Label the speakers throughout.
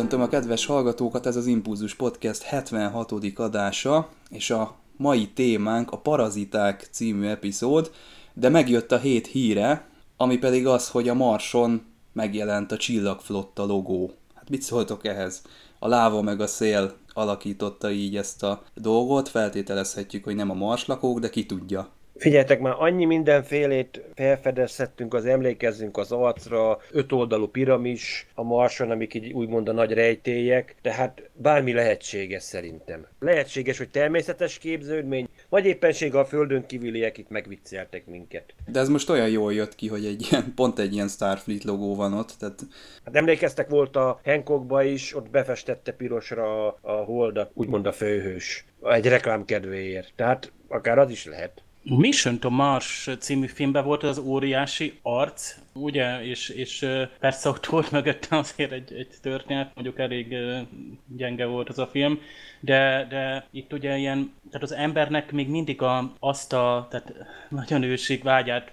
Speaker 1: Köszöntöm a kedves hallgatókat, ez az Impulzus Podcast 76. adása, és a mai témánk a Paraziták című epizód, de megjött a hét híre, ami pedig az, hogy a Marson megjelent a Csillagflotta logó. Hát mit szóltok ehhez? A láva meg a szél alakította így ezt a dolgot, feltételezhetjük, hogy nem a marslakók, de ki tudja.
Speaker 2: Figyeljetek, már annyi mindenfélét felfedezhettünk, az emlékezzünk az arcra, ötoldalú piramis, a marson, amik így úgymond a nagy rejtélyek, tehát bármi lehetséges szerintem. Lehetséges, hogy természetes képződmény, vagy éppenség a földön kívüliek itt megvicceltek minket.
Speaker 1: De ez most olyan jól jött ki, hogy egy ilyen, pont egy ilyen Starfleet logó van ott, tehát...
Speaker 2: Hát emlékeztek volt a Hancockba is, ott befestette pirosra a holdat, úgymond a főhős, egy reklám kedvéért. Tehát akár az is lehet.
Speaker 3: Mission to Mars című filmben volt az óriási arc, ugye, és, és persze ott volt mögötte azért egy, egy történet, mondjuk elég gyenge volt az a film, de, de itt ugye ilyen, tehát az embernek még mindig a, azt a, tehát nagyon őség vágyát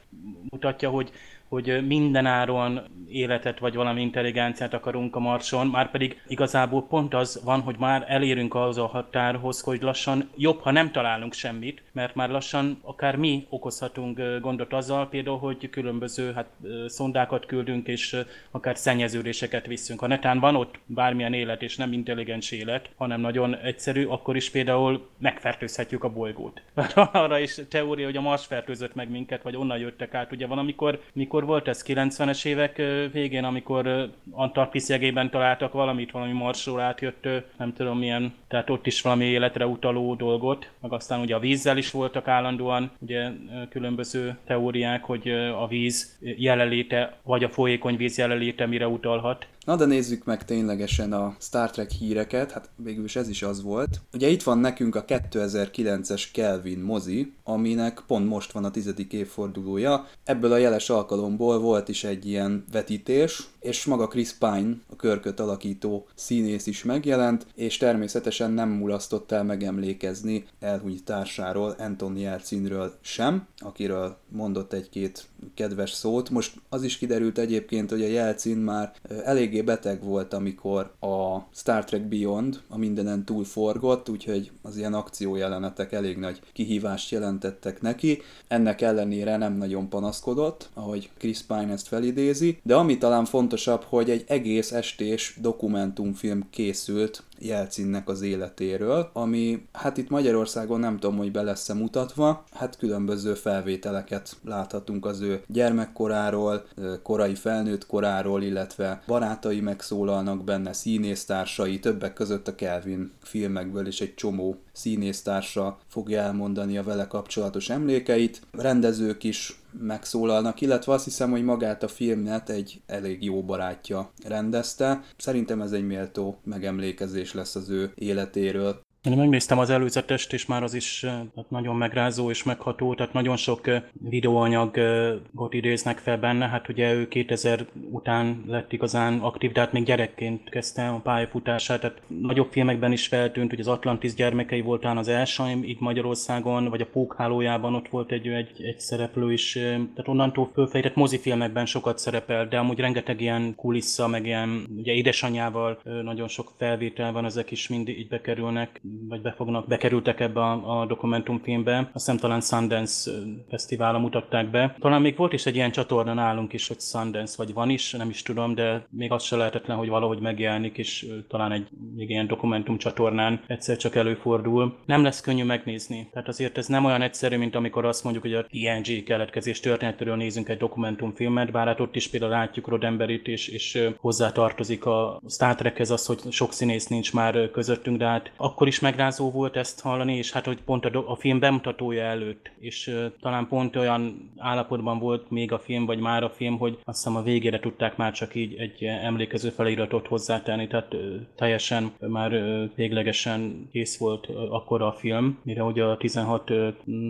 Speaker 3: mutatja, hogy hogy mindenáron életet vagy valami intelligenciát akarunk a Marson, már pedig igazából pont az van, hogy már elérünk az a határhoz, hogy lassan jobb, ha nem találunk semmit, mert már lassan akár mi okozhatunk gondot azzal, például, hogy különböző hát, szondákat küldünk, és akár szennyeződéseket viszünk. Ha netán van ott bármilyen élet, és nem intelligens élet, hanem nagyon egyszerű, akkor is például megfertőzhetjük a bolygót. Arra is teória, hogy a Mars fertőzött meg minket, vagy onnan jöttek át. Ugye van, amikor mikor mikor volt ez? 90-es évek végén, amikor Antarktisz jegében találtak valamit, valami marsról átjött, nem tudom milyen, tehát ott is valami életre utaló dolgot, meg aztán ugye a vízzel is voltak állandóan, ugye különböző teóriák, hogy a víz jelenléte, vagy a folyékony víz jelenléte mire utalhat.
Speaker 1: Na de nézzük meg ténylegesen a Star Trek híreket, hát végül is ez is az volt. Ugye itt van nekünk a 2009-es Kelvin mozi, aminek pont most van a tizedik évfordulója. Ebből a jeles alkalomból volt is egy ilyen vetítés, és maga Chris Pine, a körköt alakító színész is megjelent, és természetesen nem mulasztott el megemlékezni elhunyt társáról, Anton Jelcinről sem, akiről mondott egy-két kedves szót. Most az is kiderült egyébként, hogy a Jelcin már eléggé beteg volt, amikor a Star Trek Beyond a mindenen túl forgott, úgyhogy az ilyen akciójelenetek elég nagy kihívást jelentettek neki. Ennek ellenére nem nagyon panaszkodott, ahogy Chris Pine ezt felidézi, de ami talán fontosabb, hogy egy egész estés dokumentumfilm készült Jelcinnek az életéről, ami hát itt Magyarországon nem tudom, hogy be lesz-e mutatva, hát különböző felvételeket láthatunk az ő gyermekkoráról, korai felnőtt koráról, illetve barátai megszólalnak benne, színésztársai, többek között a Kelvin filmekből is egy csomó színésztársa fogja elmondani a vele kapcsolatos emlékeit. Rendezők is megszólalnak, illetve azt hiszem, hogy magát a filmet egy elég jó barátja rendezte. Szerintem ez egy méltó megemlékezés lesz az ő életéről.
Speaker 3: Én megnéztem az előzetest, és már az is hát nagyon megrázó és megható, tehát nagyon sok videóanyagot idéznek fel benne. Hát ugye ő 2000 után lett igazán aktív, de hát még gyerekként kezdte a pályafutását, tehát nagyobb filmekben is feltűnt, hogy az Atlantis gyermekei voltán az első, itt Magyarországon, vagy a Pókhálójában ott volt egy, egy, egy szereplő is, tehát onnantól fölfejtett mozifilmekben sokat szerepel, de amúgy rengeteg ilyen kulissza, meg ilyen ugye édesanyjával nagyon sok felvétel van, ezek is mind így bekerülnek vagy be fognak, bekerültek ebbe a, a dokumentumfilmbe. Azt hiszem talán Sundance fesztiválon mutatták be. Talán még volt is egy ilyen csatorna nálunk is, hogy Sundance, vagy van is, nem is tudom, de még az se lehetetlen, hogy valahogy megjelenik, és talán egy még ilyen dokumentum csatornán egyszer csak előfordul. Nem lesz könnyű megnézni. Tehát azért ez nem olyan egyszerű, mint amikor azt mondjuk, hogy a TNG keletkezés történetéről nézünk egy dokumentumfilmet, bár hát ott is például látjuk Rodemberit, és, és hozzá tartozik a Star Trekhez az, hogy sok színész nincs már közöttünk, de hát akkor is megrázó volt ezt hallani, és hát hogy pont a, a film bemutatója előtt, és uh, talán pont olyan állapotban volt még a film, vagy már a film, hogy azt hiszem a végére tudták már csak így egy emlékező feliratot hozzátenni, tehát uh, teljesen már uh, véglegesen kész volt uh, akkor a film, mire ugye a 16 uh,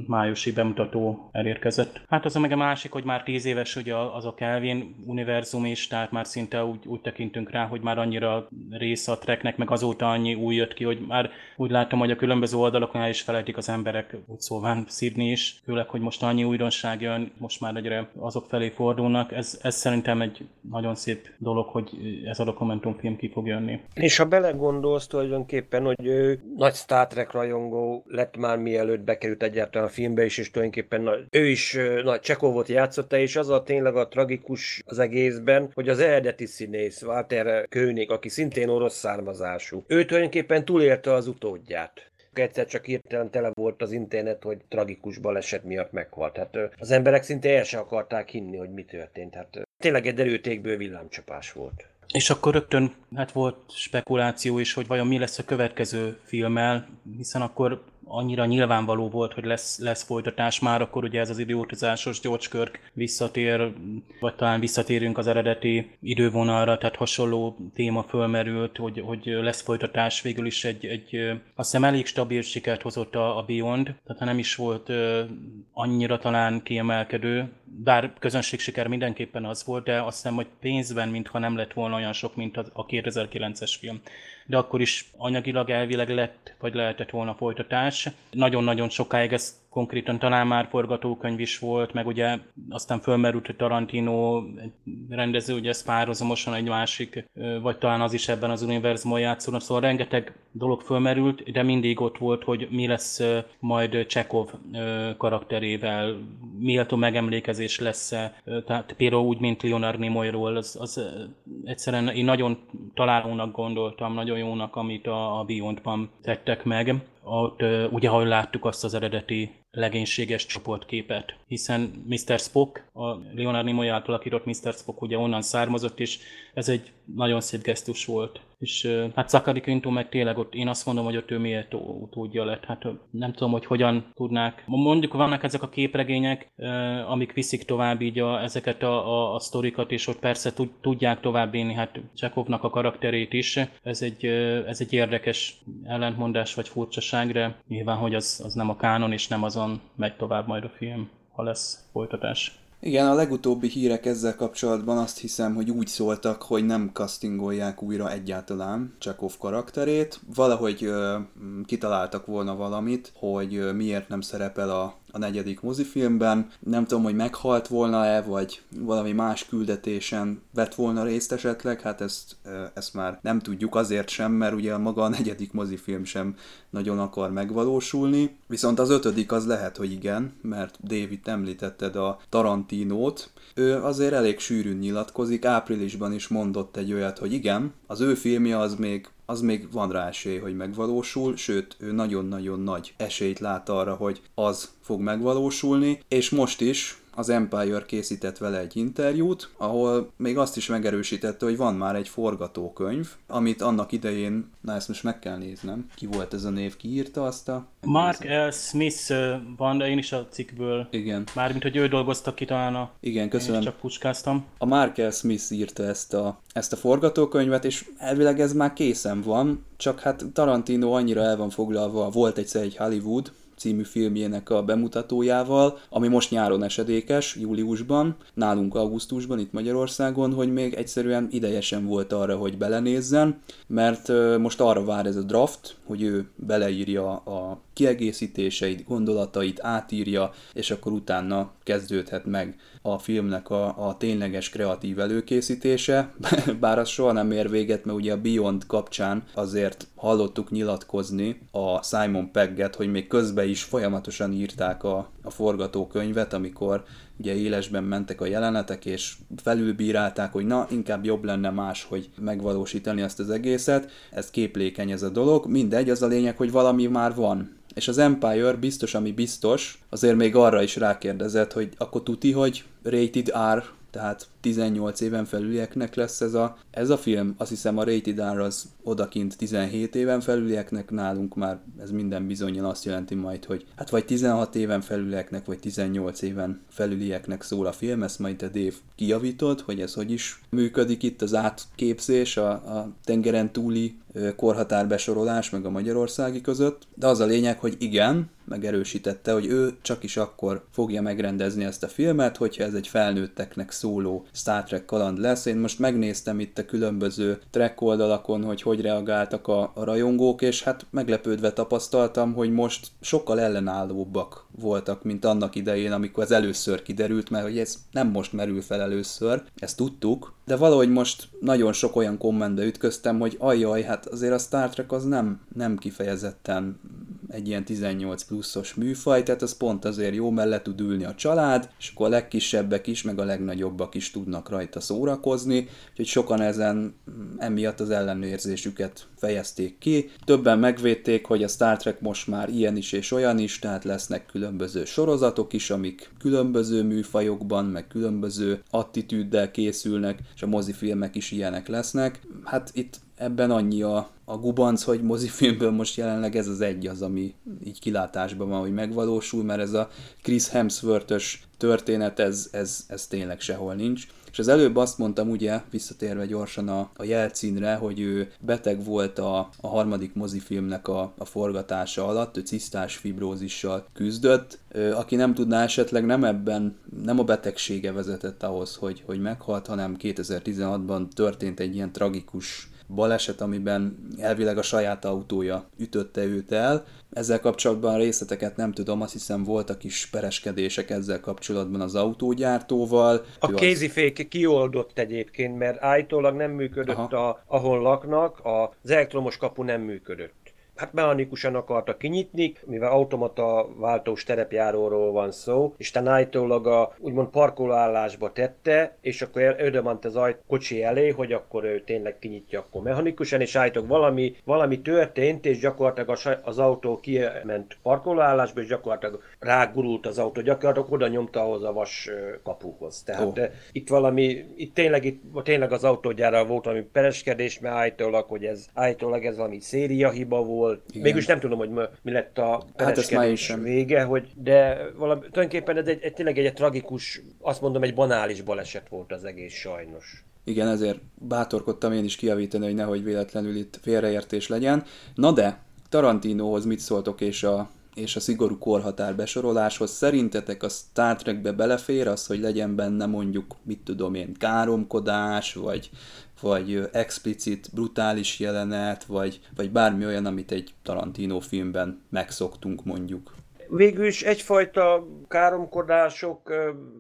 Speaker 3: májusi bemutató elérkezett. Hát az a meg a másik, hogy már 10 éves ugye az a Kelvin univerzum is, tehát már szinte úgy, úgy tekintünk rá, hogy már annyira rész a treknek, meg azóta annyi új jött ki, hogy már úgy látom, hogy a különböző oldalakon is felejtik az emberek, úgy szóván szívni is, főleg, hogy most annyi újdonság jön, most már egyre azok felé fordulnak. Ez, ez szerintem egy nagyon szép dolog, hogy ez a dokumentumfilm ki fog jönni.
Speaker 2: És ha belegondolsz tulajdonképpen, hogy ő nagy Star Trek rajongó lett már mielőtt bekerült egyáltalán a filmbe is, és tulajdonképpen nagy, ő is nagy Csekovot játszotta, és az a tényleg a tragikus az egészben, hogy az eredeti színész, Walter König, aki szintén orosz származású, ő tulajdonképpen túlélte az utódját egyszer csak hirtelen tele volt az internet, hogy tragikus baleset miatt meghalt. Hát az emberek szinte el se akarták hinni, hogy mi történt. Hát tényleg egy derültékből villámcsapás volt.
Speaker 3: És akkor rögtön hát volt spekuláció is, hogy vajon mi lesz a következő filmmel, hiszen akkor annyira nyilvánvaló volt, hogy lesz, lesz folytatás már, akkor ugye ez az időutazásos George Kirk visszatér, vagy talán visszatérünk az eredeti idővonalra, tehát hasonló téma fölmerült, hogy, hogy lesz folytatás, végül is egy, egy azt hiszem elég stabil sikert hozott a, a Beyond, tehát nem is volt annyira talán kiemelkedő, bár közönség siker mindenképpen az volt, de azt hiszem, hogy pénzben mintha nem lett volna olyan sok, mint a 2009-es film de akkor is anyagilag elvileg lett, vagy lehetett volna folytatás. Nagyon-nagyon sokáig ez konkrétan talán már forgatókönyv is volt, meg ugye aztán fölmerült, hogy Tarantino rendező, ugye ez párhuzamosan egy másik, vagy talán az is ebben az univerzumon játszódna, szóval rengeteg dolog fölmerült, de mindig ott volt, hogy mi lesz majd Csekov karakterével, méltó megemlékezés lesz tehát például úgy, mint Leonard Nimoyról, az, az egyszerűen én nagyon találónak gondoltam, nagyon jónak, amit a, a Beyondban tettek meg ott ugye, ahogy láttuk azt az eredeti legénységes csoportképet, hiszen Mr. Spock, a Leonard Nimoy által akított Mr. Spock ugye onnan származott, és ez egy nagyon szép gesztus volt. És hát Zachary Quinto meg tényleg ott, én azt mondom, hogy ott ő miért utódja lett. Hát nem tudom, hogy hogyan tudnák. Mondjuk vannak ezek a képregények, amik viszik tovább így a, ezeket a, a, a sztorikat, és ott persze tudják tovább élni hát Csekovnak a karakterét is. Ez egy, ez egy érdekes ellentmondás vagy furcsaság, de nyilván, hogy az, az nem a kánon, és nem azon megy tovább majd a film, ha lesz folytatás.
Speaker 1: Igen, a legutóbbi hírek ezzel kapcsolatban azt hiszem, hogy úgy szóltak, hogy nem castingolják újra egyáltalán Csekov karakterét. Valahogy ö, kitaláltak volna valamit, hogy ö, miért nem szerepel a a negyedik mozifilmben. Nem tudom, hogy meghalt volna-e, vagy valami más küldetésen vett volna részt esetleg, hát ezt, ezt már nem tudjuk azért sem, mert ugye maga a negyedik mozifilm sem nagyon akar megvalósulni. Viszont az ötödik az lehet, hogy igen, mert David említetted a Tarantinót. Ő azért elég sűrűn nyilatkozik, áprilisban is mondott egy olyat, hogy igen, az ő filmje az még az még van rá esély, hogy megvalósul, sőt, ő nagyon-nagyon nagy esélyt lát arra, hogy az fog megvalósulni, és most is az Empire készített vele egy interjút, ahol még azt is megerősítette, hogy van már egy forgatókönyv, amit annak idején, na ezt most meg kell néznem, ki volt ez a név, ki írta azt a...
Speaker 3: Mark L. Smith van, de én is a cikkből.
Speaker 1: Igen.
Speaker 3: Mármint, hogy ő dolgozta ki talán a...
Speaker 1: Igen, köszönöm.
Speaker 3: Én csak puskáztam.
Speaker 1: A Mark L. Smith írta ezt a, ezt a forgatókönyvet, és elvileg ez már készen van, csak hát Tarantino annyira el van foglalva, volt egyszer egy Hollywood, című filmjének a bemutatójával, ami most nyáron esedékes, júliusban, nálunk augusztusban, itt Magyarországon, hogy még egyszerűen idejesen volt arra, hogy belenézzen, mert most arra vár ez a draft, hogy ő beleírja a kiegészítéseit, gondolatait átírja, és akkor utána kezdődhet meg a filmnek a, a tényleges kreatív előkészítése, bár az soha nem ér véget, mert ugye a Beyond kapcsán azért hallottuk nyilatkozni a Simon Pegget, hogy még közben is folyamatosan írták a, a forgatókönyvet, amikor ugye élesben mentek a jelenetek, és felülbírálták, hogy na, inkább jobb lenne más, hogy megvalósítani ezt az egészet. Ez képlékeny ez a dolog. Mindegy, az a lényeg, hogy valami már van. És az Empire biztos, ami biztos, azért még arra is rákérdezett, hogy akkor tuti, hogy rated R tehát 18 éven felülieknek lesz ez a, ez a film. Azt hiszem a Rated R az odakint 17 éven felülieknek, nálunk már ez minden bizonyan azt jelenti majd, hogy hát vagy 16 éven felülieknek, vagy 18 éven felülieknek szól a film, ezt majd a Dave kijavított, hogy ez hogy is működik itt az átképzés a, a tengeren túli korhatárbesorolás meg a magyarországi között, de az a lényeg, hogy igen, megerősítette, hogy ő csak is akkor fogja megrendezni ezt a filmet, hogyha ez egy felnőtteknek szóló Star Trek kaland lesz. Én most megnéztem itt a különböző track oldalakon, hogy hogy reagáltak a, a rajongók, és hát meglepődve tapasztaltam, hogy most sokkal ellenállóbbak voltak, mint annak idején, amikor ez először kiderült, mert hogy ez nem most merül fel először, ezt tudtuk, de valahogy most nagyon sok olyan kommentbe ütköztem, hogy ajjaj, hát azért a Star Trek az nem, nem kifejezetten egy ilyen 18 pluszos műfaj, tehát az pont azért jó, le tud ülni a család, és akkor a legkisebbek is, meg a legnagyobbak is tudnak rajta szórakozni, úgyhogy sokan ezen emiatt az ellenőrzésüket fejezték ki. Többen megvédték, hogy a Star Trek most már ilyen is és olyan is, tehát lesznek különböző sorozatok is, amik különböző műfajokban, meg különböző attitűddel készülnek, és a mozifilmek is ilyenek lesznek. Hát itt ebben annyi a, a gubanc, hogy mozifilmből most jelenleg ez az egy az, ami így kilátásban van, hogy megvalósul, mert ez a Chris Hemsworth-ös történet, ez, ez, ez tényleg sehol nincs. És az előbb azt mondtam ugye, visszatérve gyorsan a, a jelcínre, hogy ő beteg volt a, a harmadik mozifilmnek a, a forgatása alatt, ő cisztás fibrózissal küzdött. Aki nem tudná esetleg nem ebben, nem a betegsége vezetett ahhoz, hogy, hogy meghalt, hanem 2016-ban történt egy ilyen tragikus baleset, amiben elvileg a saját autója ütötte őt el. Ezzel kapcsolatban részleteket nem tudom, azt hiszem voltak is pereskedések ezzel kapcsolatban az autógyártóval.
Speaker 2: A kézifék kioldott egyébként, mert állítólag nem működött, a, ahol laknak, az elektromos kapu nem működött hát mechanikusan akarta kinyitni, mivel automata váltós terepjáróról van szó, és állítólag a úgymond parkolóállásba tette, és akkor ödömant az ajt kocsi elé, hogy akkor ő tényleg kinyitja akkor mechanikusan, és állítólag valami, valami történt, és gyakorlatilag az autó kiment parkolóállásba, és gyakorlatilag rágurult az autó, gyakorlatilag oda nyomta ahhoz a vas kapuhoz. Tehát oh. itt valami, itt tényleg, itt tényleg az autógyára volt valami pereskedés, mert állítólag, hogy ez, állítólag ez valami szériahiba volt, volt. Igen. Mégis nem tudom, hogy mi lett a pereskedés hát vége, hogy, de valami, tulajdonképpen ez egy, egy, tényleg egy, egy tragikus, azt mondom, egy banális baleset volt az egész sajnos.
Speaker 1: Igen, ezért bátorkodtam én is kiavítani, hogy nehogy véletlenül itt félreértés legyen. Na de, Tarantinohoz mit szóltok, és a és a szigorú korhatár besoroláshoz szerintetek a Star Trekbe belefér az, hogy legyen benne mondjuk, mit tudom én, káromkodás, vagy vagy explicit, brutális jelenet, vagy, vagy bármi olyan, amit egy Tarantino filmben megszoktunk mondjuk
Speaker 2: végül is egyfajta káromkodások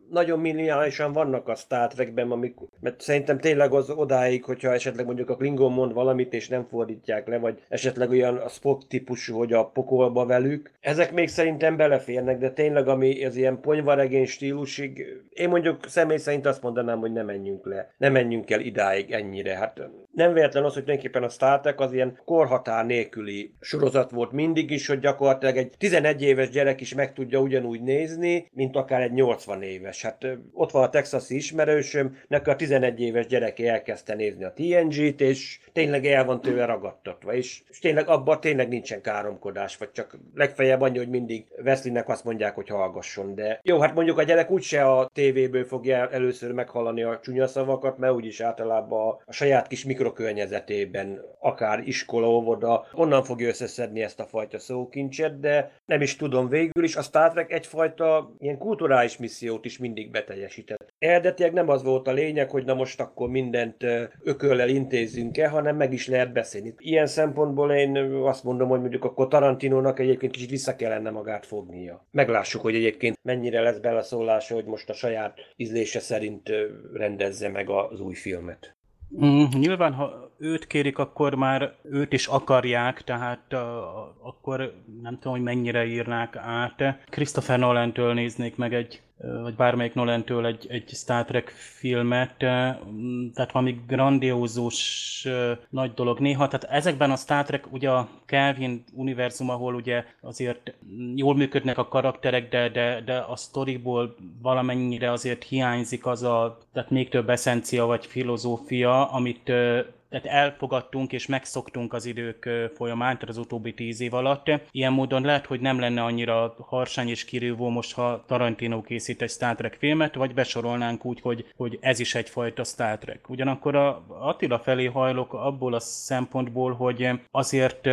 Speaker 2: nagyon minimálisan vannak a Star Trekben, amik, mert szerintem tényleg az odáig, hogyha esetleg mondjuk a Klingon mond valamit, és nem fordítják le, vagy esetleg olyan a Spock típusú, hogy a pokolba velük, ezek még szerintem beleférnek, de tényleg ami az ilyen ponyvaregény stílusig, én mondjuk személy szerint azt mondanám, hogy nem menjünk le, nem menjünk el idáig ennyire. Hát nem véletlen az, hogy tulajdonképpen a Star Trek az ilyen korhatár nélküli sorozat volt mindig is, hogy gyakorlatilag egy 11 éves gyerek is meg tudja ugyanúgy nézni, mint akár egy 80 éves. Hát ott van a texasi ismerősöm, neki a 11 éves gyereke elkezdte nézni a TNG-t, és tényleg el van tőle ragadtatva, és, és tényleg abban tényleg nincsen káromkodás, vagy csak legfeljebb annyi, hogy mindig Wesleynek azt mondják, hogy hallgasson, de jó, hát mondjuk a gyerek úgyse a tévéből fogja először meghallani a csúnya szavakat, mert úgyis általában a, saját kis mikro mikrokörnyezetében, akár iskola, óvoda, onnan fogja összeszedni ezt a fajta szókincset, de nem is tudom, végül is a Star Trek egyfajta ilyen kulturális missziót is mindig beteljesített. Eredetileg nem az volt a lényeg, hogy na most akkor mindent ököllel intézzünk-e, hanem meg is lehet beszélni. Ilyen szempontból én azt mondom, hogy mondjuk akkor Tarantinónak egyébként kicsit vissza kellene magát fognia. Meglássuk, hogy egyébként mennyire lesz beleszólása, hogy most a saját ízlése szerint rendezze meg az új filmet.
Speaker 3: Mm, nyilván, ha őt kérik, akkor már őt is akarják, tehát uh, akkor nem tudom, hogy mennyire írnák át. Christopher Nolan-től néznék meg egy vagy bármelyik Nolan-től egy, egy Star Trek filmet, tehát valami grandiózus nagy dolog néha. Tehát ezekben a Star Trek, ugye a Kelvin univerzum, ahol ugye azért jól működnek a karakterek, de, de, de a storyból valamennyire azért hiányzik az a, tehát még több eszencia vagy filozófia, amit tehát elfogadtunk és megszoktunk az idők folyamán, tehát az utóbbi tíz év alatt. Ilyen módon lehet, hogy nem lenne annyira harsány és kirívó most, ha Tarantino készít egy Star Trek filmet, vagy besorolnánk úgy, hogy, hogy ez is egyfajta Star Trek. Ugyanakkor a Attila felé hajlok abból a szempontból, hogy azért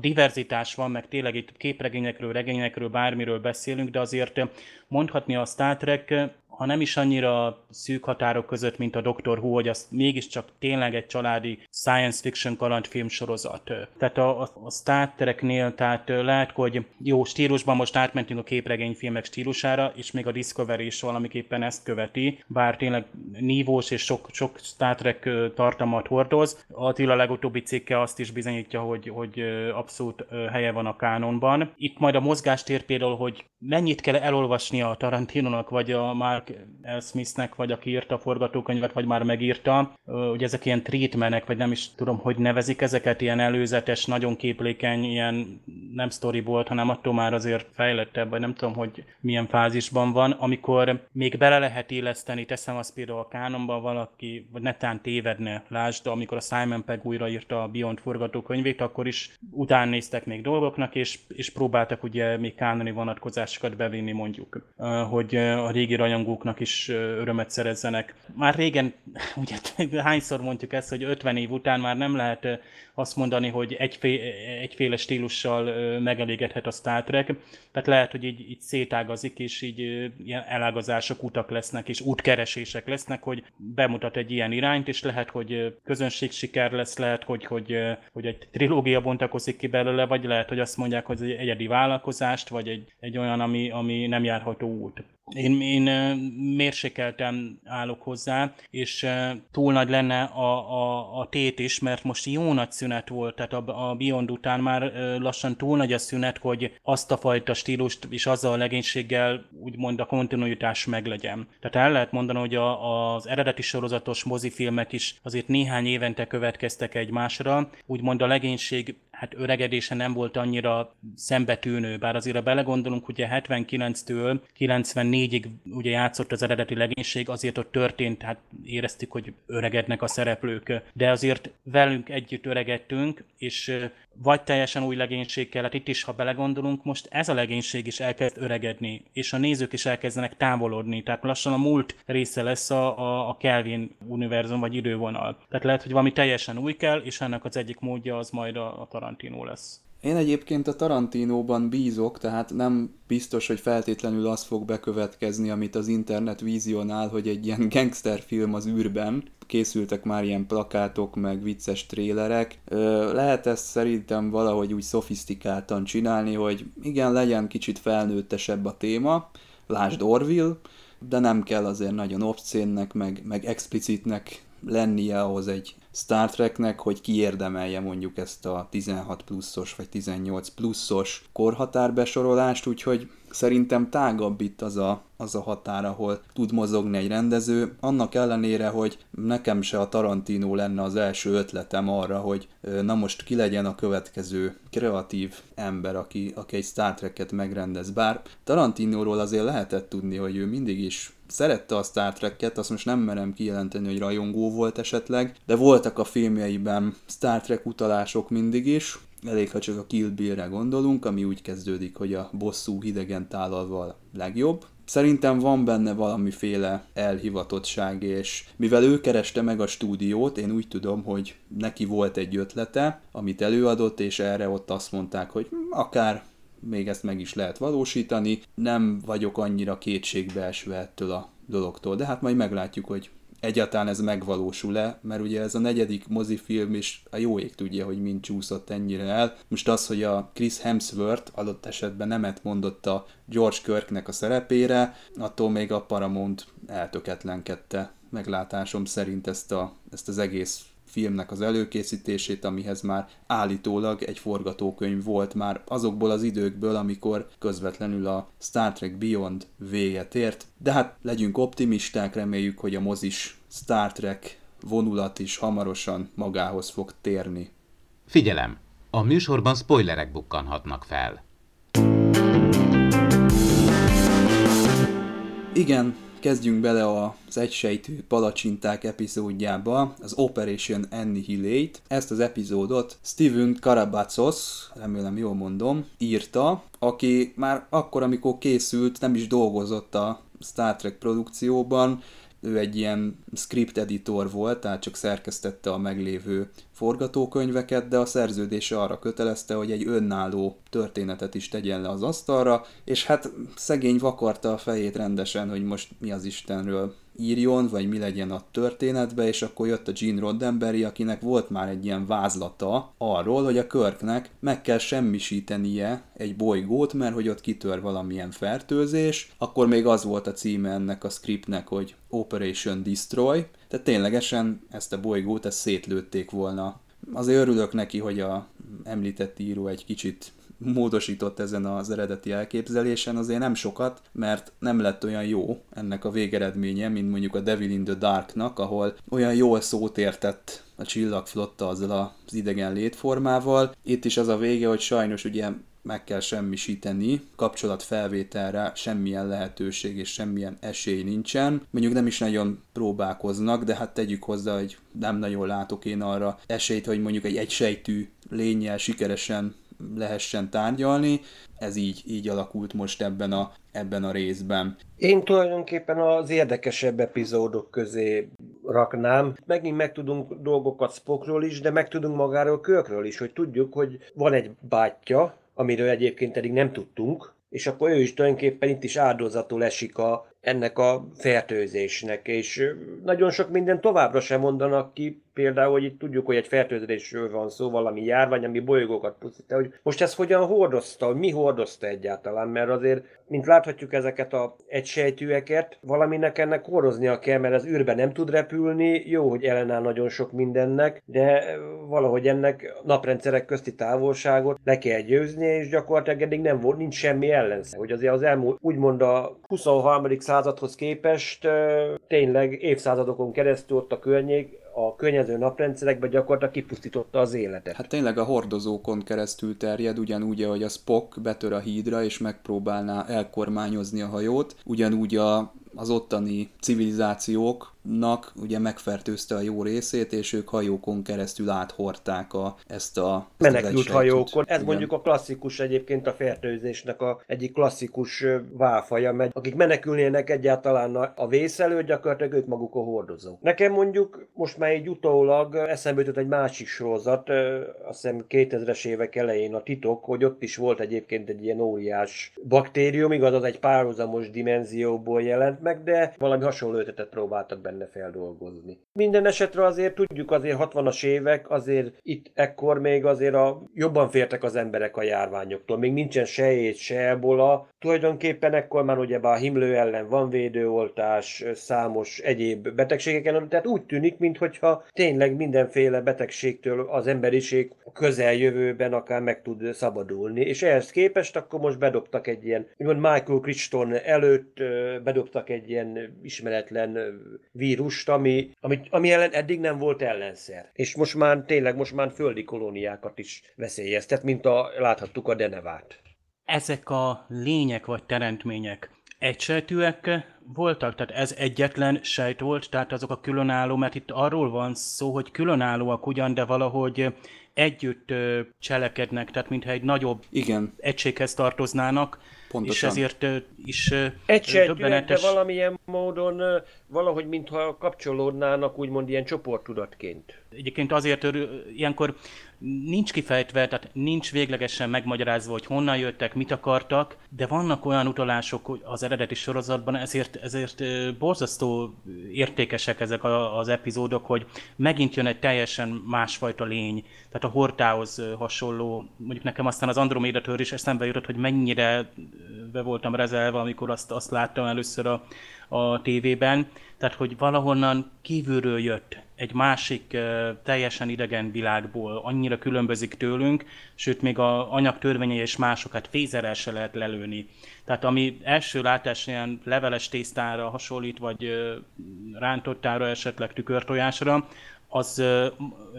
Speaker 3: diverzitás van, meg tényleg itt képregényekről, regényekről, bármiről beszélünk, de azért mondhatni a Star Trek ha nem is annyira szűk határok között, mint a Doctor Who, hogy az mégiscsak tényleg egy családi science fiction kalandfilm sorozat. Tehát a, a Star Treknél, tehát lehet, hogy jó stílusban most átmentünk a képregényfilmek stílusára, és még a Discovery is valamiképpen ezt követi, bár tényleg nívós és sok, sok Star Trek tartalmat hordoz. Attila legutóbbi cikke azt is bizonyítja, hogy, hogy abszolút helye van a kánonban. Itt majd a mozgástér például, hogy mennyit kell elolvasnia a Tarantinónak, vagy a Mark L. Smithnek, vagy aki írta a forgatókönyvet, vagy már megírta. Ugye ezek ilyen treatmenek, vagy nem is tudom, hogy nevezik ezeket, ilyen előzetes, nagyon képlékeny, ilyen nem storyboard, hanem attól már azért fejlettebb, vagy nem tudom, hogy milyen fázisban van, amikor még bele lehet illeszteni, teszem azt például a kánonban valaki, vagy netán tévedne, lásd, amikor a Simon Pegg újraírta a Beyond forgatókönyvét, akkor is után néztek még dolgoknak, és, és próbáltak ugye még kánoni vonatkozásokat bevinni mondjuk, hogy a régi rajongók maguknak is örömet szerezzenek. Már régen, ugye hányszor mondjuk ezt, hogy 50 év után már nem lehet azt mondani, hogy egyfé, egyféle stílussal megelégedhet a Star Trek. Tehát lehet, hogy így, így szétágazik, és így ilyen elágazások, utak lesznek, és útkeresések lesznek, hogy bemutat egy ilyen irányt, és lehet, hogy közönség siker lesz, lehet, hogy, hogy, hogy egy trilógia bontakozik ki belőle, vagy lehet, hogy azt mondják, hogy egy egyedi vállalkozást, vagy egy, egy olyan, ami, ami nem járható út. Én, én mérsékeltem állok hozzá, és túl nagy lenne a, a, a tét is, mert most jó nagy szünet volt, tehát a, a Beyond után már lassan túl nagy a szünet, hogy azt a fajta stílust és azzal a legénységgel úgymond a kontinuitás meglegyen. Tehát el lehet mondani, hogy a, az eredeti sorozatos mozifilmek is azért néhány évente következtek egymásra, úgymond a legénység hát öregedése nem volt annyira szembetűnő, bár azért a belegondolunk, ugye 79-től 94-ig ugye játszott az eredeti legénység, azért ott történt, hát éreztük, hogy öregednek a szereplők, de azért velünk együtt öregedtünk, és vagy teljesen új legénység kellett. Itt is, ha belegondolunk, most ez a legénység is elkezd öregedni, és a nézők is elkezdenek távolodni. Tehát lassan a múlt része lesz a, a, a Kelvin univerzum, vagy idővonal. Tehát lehet, hogy valami teljesen új kell, és ennek az egyik módja az majd a, a Tarantino lesz.
Speaker 1: Én egyébként a Tarantinóban bízok, tehát nem biztos, hogy feltétlenül az fog bekövetkezni, amit az internet vizionál, hogy egy ilyen gangsterfilm az űrben, készültek már ilyen plakátok, meg vicces trélerek. Lehet ezt szerintem valahogy úgy szofisztikáltan csinálni, hogy igen, legyen kicsit felnőttesebb a téma, lásd Orville, de nem kell azért nagyon obszénnek, meg, meg explicitnek lennie ahhoz egy Star Treknek, hogy kiérdemelje mondjuk ezt a 16 pluszos vagy 18 pluszos korhatárbesorolást, úgyhogy szerintem tágabb itt az a, az a határ, ahol tud mozogni egy rendező, annak ellenére, hogy nekem se a Tarantino lenne az első ötletem arra, hogy na most ki legyen a következő kreatív ember, aki, aki egy Star Trek-et megrendez. Bár Tarantinóról azért lehetett tudni, hogy ő mindig is szerette a Star Trek-et, azt most nem merem kijelenteni, hogy rajongó volt esetleg, de voltak a filmjeiben Star Trek utalások mindig is, elég, ha csak a Kill Bill-re gondolunk, ami úgy kezdődik, hogy a bosszú hidegen tálalval legjobb, Szerintem van benne valamiféle elhivatottság, és mivel ő kereste meg a stúdiót, én úgy tudom, hogy neki volt egy ötlete, amit előadott, és erre ott azt mondták, hogy hm, akár még ezt meg is lehet valósítani. Nem vagyok annyira kétségbeesve ettől a dologtól, de hát majd meglátjuk, hogy egyáltalán ez megvalósul-e, mert ugye ez a negyedik mozifilm is a jó ég tudja, hogy mind csúszott ennyire el. Most az, hogy a Chris Hemsworth adott esetben nemet mondott a George Kirknek a szerepére, attól még a Paramount eltöketlenkedte meglátásom szerint ezt, a, ezt az egész filmnek az előkészítését, amihez már állítólag egy forgatókönyv volt már azokból az időkből, amikor közvetlenül a Star Trek Beyond véget ért. De hát legyünk optimisták, reméljük, hogy a mozis Star Trek vonulat is hamarosan magához fog térni.
Speaker 4: Figyelem! A műsorban spoilerek bukkanhatnak fel.
Speaker 1: Igen, kezdjünk bele az egysejtű palacsinták epizódjába, az Operation Annihilate. Ezt az epizódot Steven Karabatsos, remélem jól mondom, írta, aki már akkor, amikor készült, nem is dolgozott a Star Trek produkcióban, ő egy ilyen script editor volt, tehát csak szerkesztette a meglévő forgatókönyveket, de a szerződése arra kötelezte, hogy egy önálló történetet is tegyen le az asztalra, és hát szegény vakarta a fejét rendesen, hogy most mi az Istenről írjon, vagy mi legyen a történetbe, és akkor jött a Gene Roddenberry, akinek volt már egy ilyen vázlata arról, hogy a Körknek meg kell semmisítenie egy bolygót, mert hogy ott kitör valamilyen fertőzés, akkor még az volt a címe ennek a scriptnek, hogy Operation Destroy, tehát ténylegesen ezt a bolygót ezt szétlőtték volna. Azért örülök neki, hogy a említett író egy kicsit módosított ezen az eredeti elképzelésen, azért nem sokat, mert nem lett olyan jó ennek a végeredménye, mint mondjuk a Devil in the Darknak, ahol olyan jól szót értett a csillagflotta azzal az idegen létformával. Itt is az a vége, hogy sajnos ugye meg kell semmisíteni, kapcsolatfelvételre semmilyen lehetőség és semmilyen esély nincsen. Mondjuk nem is nagyon próbálkoznak, de hát tegyük hozzá, hogy nem nagyon látok én arra esélyt, hogy mondjuk egy egysejtű lényel sikeresen lehessen tárgyalni. Ez így, így alakult most ebben a, ebben a részben.
Speaker 2: Én tulajdonképpen az érdekesebb epizódok közé raknám. Megint megtudunk dolgokat Spockról is, de megtudunk magáról Körkről is, hogy tudjuk, hogy van egy bátyja, amiről egyébként eddig nem tudtunk, és akkor ő is tulajdonképpen itt is áldozatul esik a, ennek a fertőzésnek, és nagyon sok minden továbbra sem mondanak ki, például, hogy itt tudjuk, hogy egy fertőzésről van szó, valami járvány, ami bolygókat pusztít, hogy most ezt hogyan hordozta, hogy mi hordozta egyáltalán, mert azért, mint láthatjuk ezeket a egysejtűeket, valaminek ennek hordoznia kell, mert az űrben nem tud repülni, jó, hogy ellenáll nagyon sok mindennek, de valahogy ennek naprendszerek közti távolságot le kell győzni, és gyakorlatilag eddig nem volt, nincs semmi ellenszer. Hogy azért az elmúlt, úgymond a 23. századhoz képest tényleg évszázadokon keresztül ott a környék a környező naprendszerekbe gyakorlatilag kipusztította az életet.
Speaker 1: Hát tényleg a hordozókon keresztül terjed, ugyanúgy, ahogy a Spock betör a hídra és megpróbálná elkormányozni a hajót, ugyanúgy a az ottani civilizációknak ugye megfertőzte a jó részét, és ők hajókon keresztül áthorták a, ezt a...
Speaker 2: Menekült hajókon. Ez Igen. mondjuk a klasszikus egyébként a fertőzésnek a egyik klasszikus válfaja, mert akik menekülnének egyáltalán a vészelő, gyakorlatilag ők maguk a hordozók. Nekem mondjuk most már egy utólag eszembe jutott egy másik sorozat, azt hiszem 2000-es évek elején a titok, hogy ott is volt egyébként egy ilyen óriás baktérium, igaz, az egy párhuzamos dimenzióból jelent meg, de valami hasonló ötletet próbáltak benne feldolgozni. Minden esetre azért tudjuk, azért 60-as évek, azért itt ekkor még azért a, jobban fértek az emberek a járványoktól. Még nincsen se éjt, se ebola. Tulajdonképpen ekkor már ugye a himlő ellen van védőoltás, számos egyéb betegségeken, tehát úgy tűnik, mintha tényleg mindenféle betegségtől az emberiség közeljövőben akár meg tud szabadulni. És ehhez képest akkor most bedobtak egy ilyen, úgymond Michael Crichton előtt bedobtak egy ilyen ismeretlen vírust, ami, ami, ami ellen eddig nem volt ellenszer. És most már tényleg most már földi kolóniákat is veszélyeztet, mint a, láthattuk a Denevát.
Speaker 3: Ezek a lények vagy teremtmények egysejtűek, voltak, tehát ez egyetlen sejt volt, tehát azok a különálló, mert itt arról van szó, hogy különállóak ugyan, de valahogy együtt cselekednek, tehát mintha egy nagyobb
Speaker 1: Igen.
Speaker 3: egységhez tartoznának,
Speaker 1: Pontosan.
Speaker 3: és ezért is
Speaker 2: Egységűek, de valamilyen módon valahogy mintha kapcsolódnának úgymond ilyen csoporttudatként.
Speaker 3: Egyébként azért ilyenkor nincs kifejtve, tehát nincs véglegesen megmagyarázva, hogy honnan jöttek, mit akartak, de vannak olyan utalások az eredeti sorozatban, ezért, ezért borzasztó értékesek ezek az epizódok, hogy megint jön egy teljesen másfajta lény, tehát a Hortához hasonló, mondjuk nekem aztán az Andromeda tör is eszembe jutott, hogy mennyire be voltam rezelve, amikor azt, azt láttam először a, a tévében, tehát hogy valahonnan kívülről jött egy másik teljesen idegen világból, annyira különbözik tőlünk, sőt még a anyag törvényei és másokat fézerel se lehet lelőni. Tehát ami első látás ilyen leveles tésztára hasonlít, vagy rántottára, esetleg tükörtojásra, az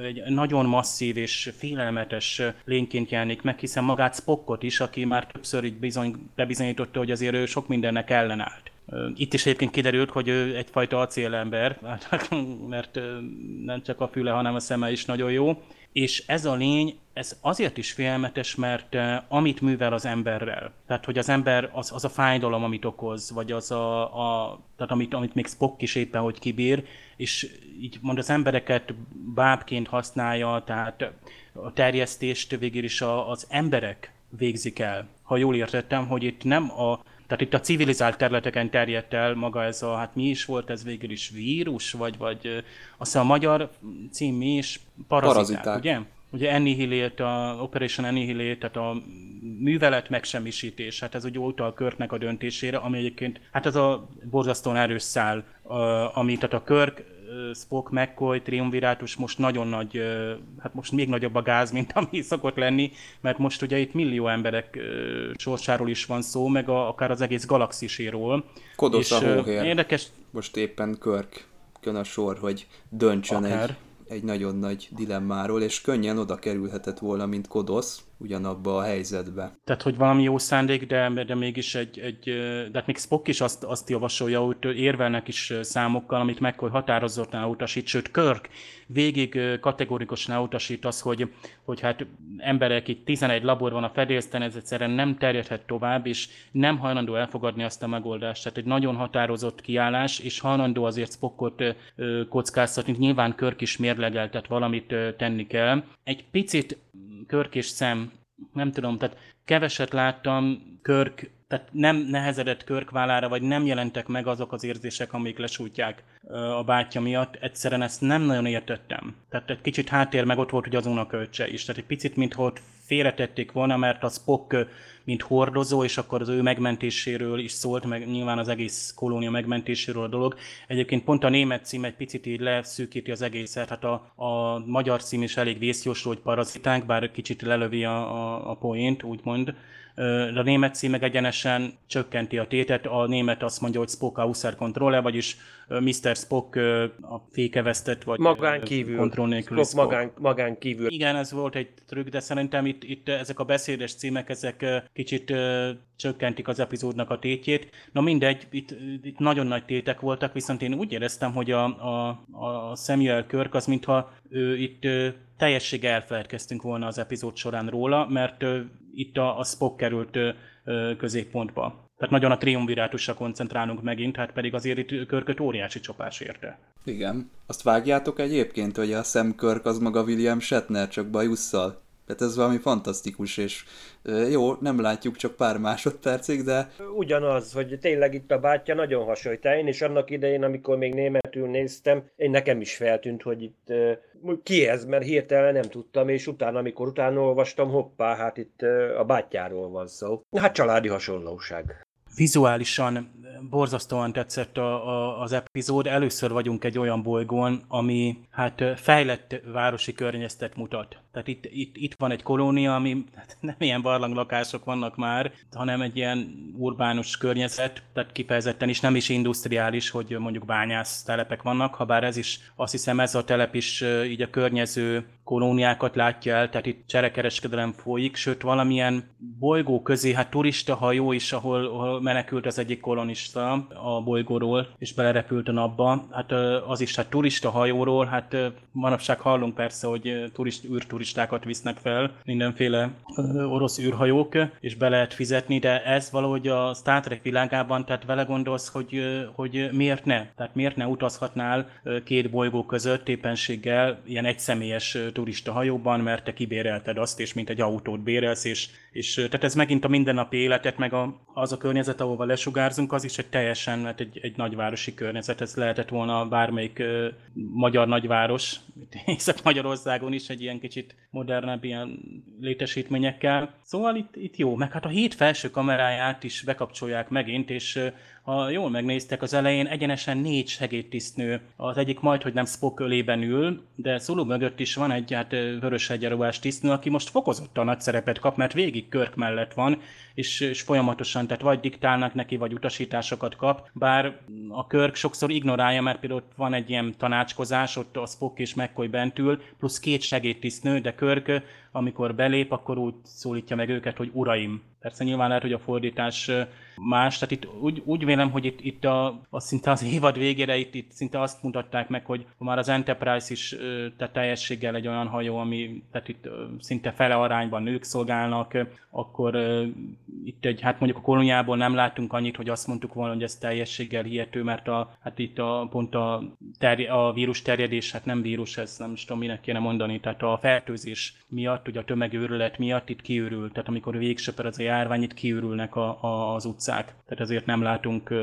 Speaker 3: egy nagyon masszív és félelmetes lényként jelenik meg, hiszen magát Spockot is, aki már többször így bizony, bebizonyította, hogy azért ő sok mindennek ellenállt. Itt is egyébként kiderült, hogy ő egyfajta acélember, mert nem csak a füle, hanem a szeme is nagyon jó. És ez a lény, ez azért is félelmetes, mert amit művel az emberrel, tehát hogy az ember az, az a fájdalom, amit okoz, vagy az a, a tehát amit, amit még Spock is éppen, hogy kibír, és így mond az embereket bábként használja, tehát a terjesztést végül is az emberek végzik el. Ha jól értettem, hogy itt nem a tehát itt a civilizált területeken terjedt el maga ez a, hát mi is volt ez végül is vírus, vagy, vagy azt a magyar cím mi is? Paraziták, Paraziták. ugye? Ugye Annihilate, a Operation Annihilate, tehát a művelet megsemmisítés, hát ez ugye utal Körknek a döntésére, ami egyébként, hát ez a borzasztóan erős szál, ami, tehát a Körk Spock, McCoy, Triumvirátus most nagyon nagy, hát most még nagyobb a gáz, mint ami szokott lenni, mert most ugye itt millió emberek sorsáról is van szó, meg a, akár az egész galaxiséről.
Speaker 1: Kodosz a hóhér. Érdekes. Most éppen Körk kön a sor, hogy döntsön akár. egy egy nagyon nagy dilemmáról, és könnyen oda kerülhetett volna, mint Kodosz, ugyanabba a helyzetbe.
Speaker 3: Tehát, hogy valami jó szándék, de, de mégis egy, egy de hát még Spock is azt, azt javasolja, hogy érvelnek is számokkal, amit McCoy határozottan utasít, sőt Kirk végig kategorikusan utasít az, hogy, hogy hát emberek itt 11 labor van a fedélzeten, ez egyszerűen nem terjedhet tovább, és nem hajlandó elfogadni azt a megoldást. Tehát egy nagyon határozott kiállás, és hajlandó azért Spockot kockáztatni, nyilván Kirk is mérlegel, tehát valamit tenni kell. Egy picit Körk és szem, nem tudom, tehát keveset láttam Körk, tehát nem nehezedett Körkvállára, vagy nem jelentek meg azok az érzések, amik lesújtják a bátyja miatt. Egyszerűen ezt nem nagyon értettem. Tehát egy kicsit háttér meg ott volt hogy az unokölcse is. Tehát egy picit, mintha ott félretették volna, mert a Spock mint hordozó, és akkor az ő megmentéséről is szólt, meg nyilván az egész kolónia megmentéséről a dolog. Egyébként pont a német cím egy picit így leszűkíti az egészet, hát a, a magyar cím is elég vészjósló, hogy parazitánk, bár kicsit lelövi a, a, a poént, úgymond a német cím meg egyenesen csökkenti a tétet. A német azt mondja, hogy Spock a Husser kontroller, vagyis Mr. Spock a fékevesztett, vagy
Speaker 2: magán kívül.
Speaker 3: kontroll nélkül
Speaker 2: Spock, Magán, magán kívül.
Speaker 3: Igen, ez volt egy trükk, de szerintem itt, itt ezek a beszédes címek, ezek kicsit csökkentik az epizódnak a tétjét. Na mindegy, itt, itt nagyon nagy tétek voltak, viszont én úgy éreztem, hogy a, a, a Samuel Kirk az mintha ő itt teljessége elfeledkeztünk volna az epizód során róla, mert ö, itt a, a Spock került ö, középpontba. Tehát nagyon a triumvirátusra koncentrálunk megint, hát pedig azért itt Körköt óriási csapás érte.
Speaker 1: Igen. Azt vágjátok egyébként, hogy a Sam Körk az maga William Shatner, csak bajusszal? Tehát ez valami fantasztikus, és jó, nem látjuk csak pár másodpercig, de...
Speaker 2: Ugyanaz, hogy tényleg itt a bátyja nagyon hasonlít. Én is annak idején, amikor még németül néztem, én nekem is feltűnt, hogy itt ki ez, mert hirtelen nem tudtam, és utána, amikor utána olvastam, hoppá, hát itt a bátyjáról van szó. Hát családi hasonlóság.
Speaker 3: Vizuálisan borzasztóan tetszett a, a, az epizód. Először vagyunk egy olyan bolygón, ami hát fejlett városi környezetet mutat. Tehát itt, itt, itt van egy kolónia, ami hát nem ilyen barlanglakások vannak már, hanem egy ilyen urbánus környezet, tehát kifejezetten is nem is industriális, hogy mondjuk bányász telepek vannak, ha bár ez is, azt hiszem ez a telep is így a környező kolóniákat látja el, tehát itt cserekereskedelem folyik, sőt valamilyen bolygó közé, hát turista hajó is, ahol, ahol menekült az egyik kolonista a bolygóról, és belerepült a napba. Hát az is, hát turista hajóról, hát manapság hallunk persze, hogy turist, űrturistákat visznek fel, mindenféle orosz űrhajók, és be lehet fizetni, de ez valahogy a Star Trek világában, tehát vele gondolsz, hogy, hogy miért ne? Tehát miért ne utazhatnál két bolygó között éppenséggel ilyen egyszemélyes turista hajóban, mert te kibérelted azt, és mint egy autót bérelsz, és, és tehát ez megint a mindennapi életet, meg a, az a környezet, ahova lesugárzunk, az is egy teljesen, mert egy, egy nagyvárosi környezet, ez lehetett volna bármelyik uh, magyar nagyváros, Észak-Magyarországon is egy ilyen kicsit modernebb ilyen létesítményekkel. Szóval itt, itt jó, meg hát a hét felső kameráját is bekapcsolják megint, és ha jól megnéztek, az elején egyenesen négy segédtisztnő, az egyik majd, hogy nem Spock ölében ül, de Szuló mögött is van egy hát vörös egyenruhás tisztnő, aki most fokozottan nagy szerepet kap, mert végig Körk mellett van, és, és folyamatosan, tehát vagy diktálnak neki, vagy utasításokat kap, bár a Körk sokszor ignorálja, mert például van egy ilyen tanácskozás, ott a Spock és McCoy bent ül, plusz két segédtisztnő, de Körk, amikor belép, akkor úgy szólítja meg őket, hogy uraim. Persze nyilván lehet, hogy a fordítás más, tehát itt úgy, úgy vélem, hogy itt, itt a, a szinte az évad végére itt, itt szinte azt mutatták meg, hogy már az Enterprise is tehát teljességgel egy olyan hajó, ami tehát itt szinte fele arányban nők szolgálnak, akkor itt egy, hát mondjuk a kolóniából nem látunk annyit, hogy azt mondtuk volna, hogy ez teljességgel hihető, mert a, hát itt a, pont a, terj, a vírus terjedés, hát nem vírus, ez nem is tudom, minek kéne mondani, tehát a fertőzés miatt, ugye a tömegőrület miatt itt kiürül, tehát amikor végsöper az a járvány, itt kiürülnek a, a, az utcák, tehát ezért nem látunk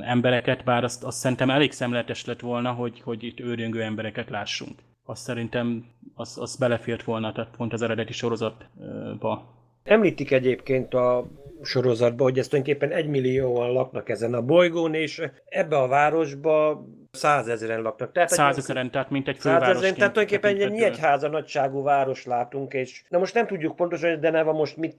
Speaker 3: embereket, bár azt, azt szerintem elég szemletes lett volna, hogy, hogy itt őrjöngő embereket lássunk. Azt szerintem az, az belefért volna, tehát pont az eredeti sorozatba.
Speaker 2: Említik egyébként a sorozatban, hogy ezt tulajdonképpen egymillióan laknak ezen a bolygón, és ebbe a városba százezeren laknak.
Speaker 3: Tehát százezeren, tehát mint egy fővárosként.
Speaker 2: Tehát tulajdonképpen egy nyegyháza nagyságú város látunk, és na most nem tudjuk pontosan, de Neva most mit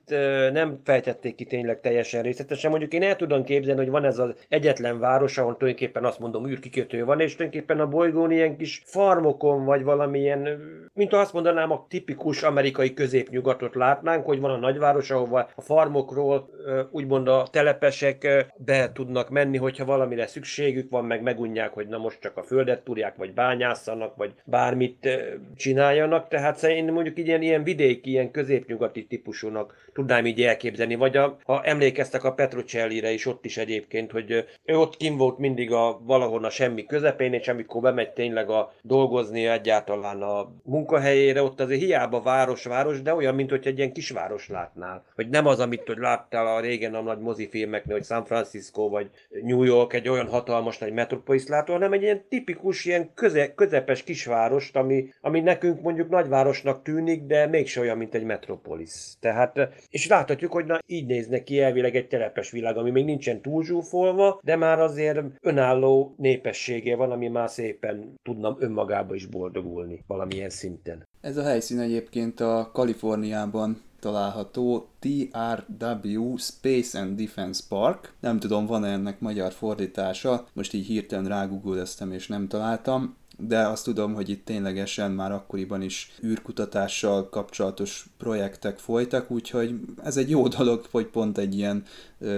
Speaker 2: nem fejtették ki tényleg teljesen részletesen. Mondjuk én el tudom képzelni, hogy van ez az egyetlen város, ahol tulajdonképpen azt mondom űrkikötő van, és tulajdonképpen a bolygón ilyen kis farmokon, vagy valamilyen, mint azt mondanám, a tipikus amerikai középnyugatot látnánk, hogy van a nagyváros, ahova a farmokról úgymond a telepesek be tudnak menni, hogyha valamire szükségük van, meg megunják, hogy na most csak a földet tudják, vagy bányászanak, vagy bármit csináljanak, tehát én mondjuk ilyen, ilyen vidéki, ilyen középnyugati típusúnak tudnám így elképzelni, vagy a, ha emlékeztek a Petrocelli-re is ott is egyébként, hogy ő ott kim volt mindig a valahol a semmi közepén, és amikor bemegy tényleg a dolgozni egyáltalán a munkahelyére, ott azért hiába város-város, de olyan, mint hogy egy ilyen kisváros látnál. Hogy nem az, amit hogy láttál a régen a nagy mozifilmeknél, hogy San Francisco vagy New York egy olyan hatalmas nagy metropolis látó, hanem egy ilyen tipikus, ilyen köze, közepes kisvárost, ami, ami nekünk mondjuk nagyvárosnak tűnik, de mégse olyan, mint egy metropolis. Tehát, és láthatjuk, hogy na, így néznek ki elvileg egy telepes világ, ami még nincsen túl zsúfolva, de már azért önálló népessége van, ami már szépen tudnam önmagába is boldogulni valamilyen szinten.
Speaker 1: Ez a helyszín egyébként a Kaliforniában található TRW Space and Defense Park. Nem tudom, van-e ennek magyar fordítása, most így hirtelen rágugoleztem és nem találtam de azt tudom, hogy itt ténylegesen már akkoriban is űrkutatással kapcsolatos projektek folytak, úgyhogy ez egy jó dolog, hogy pont egy ilyen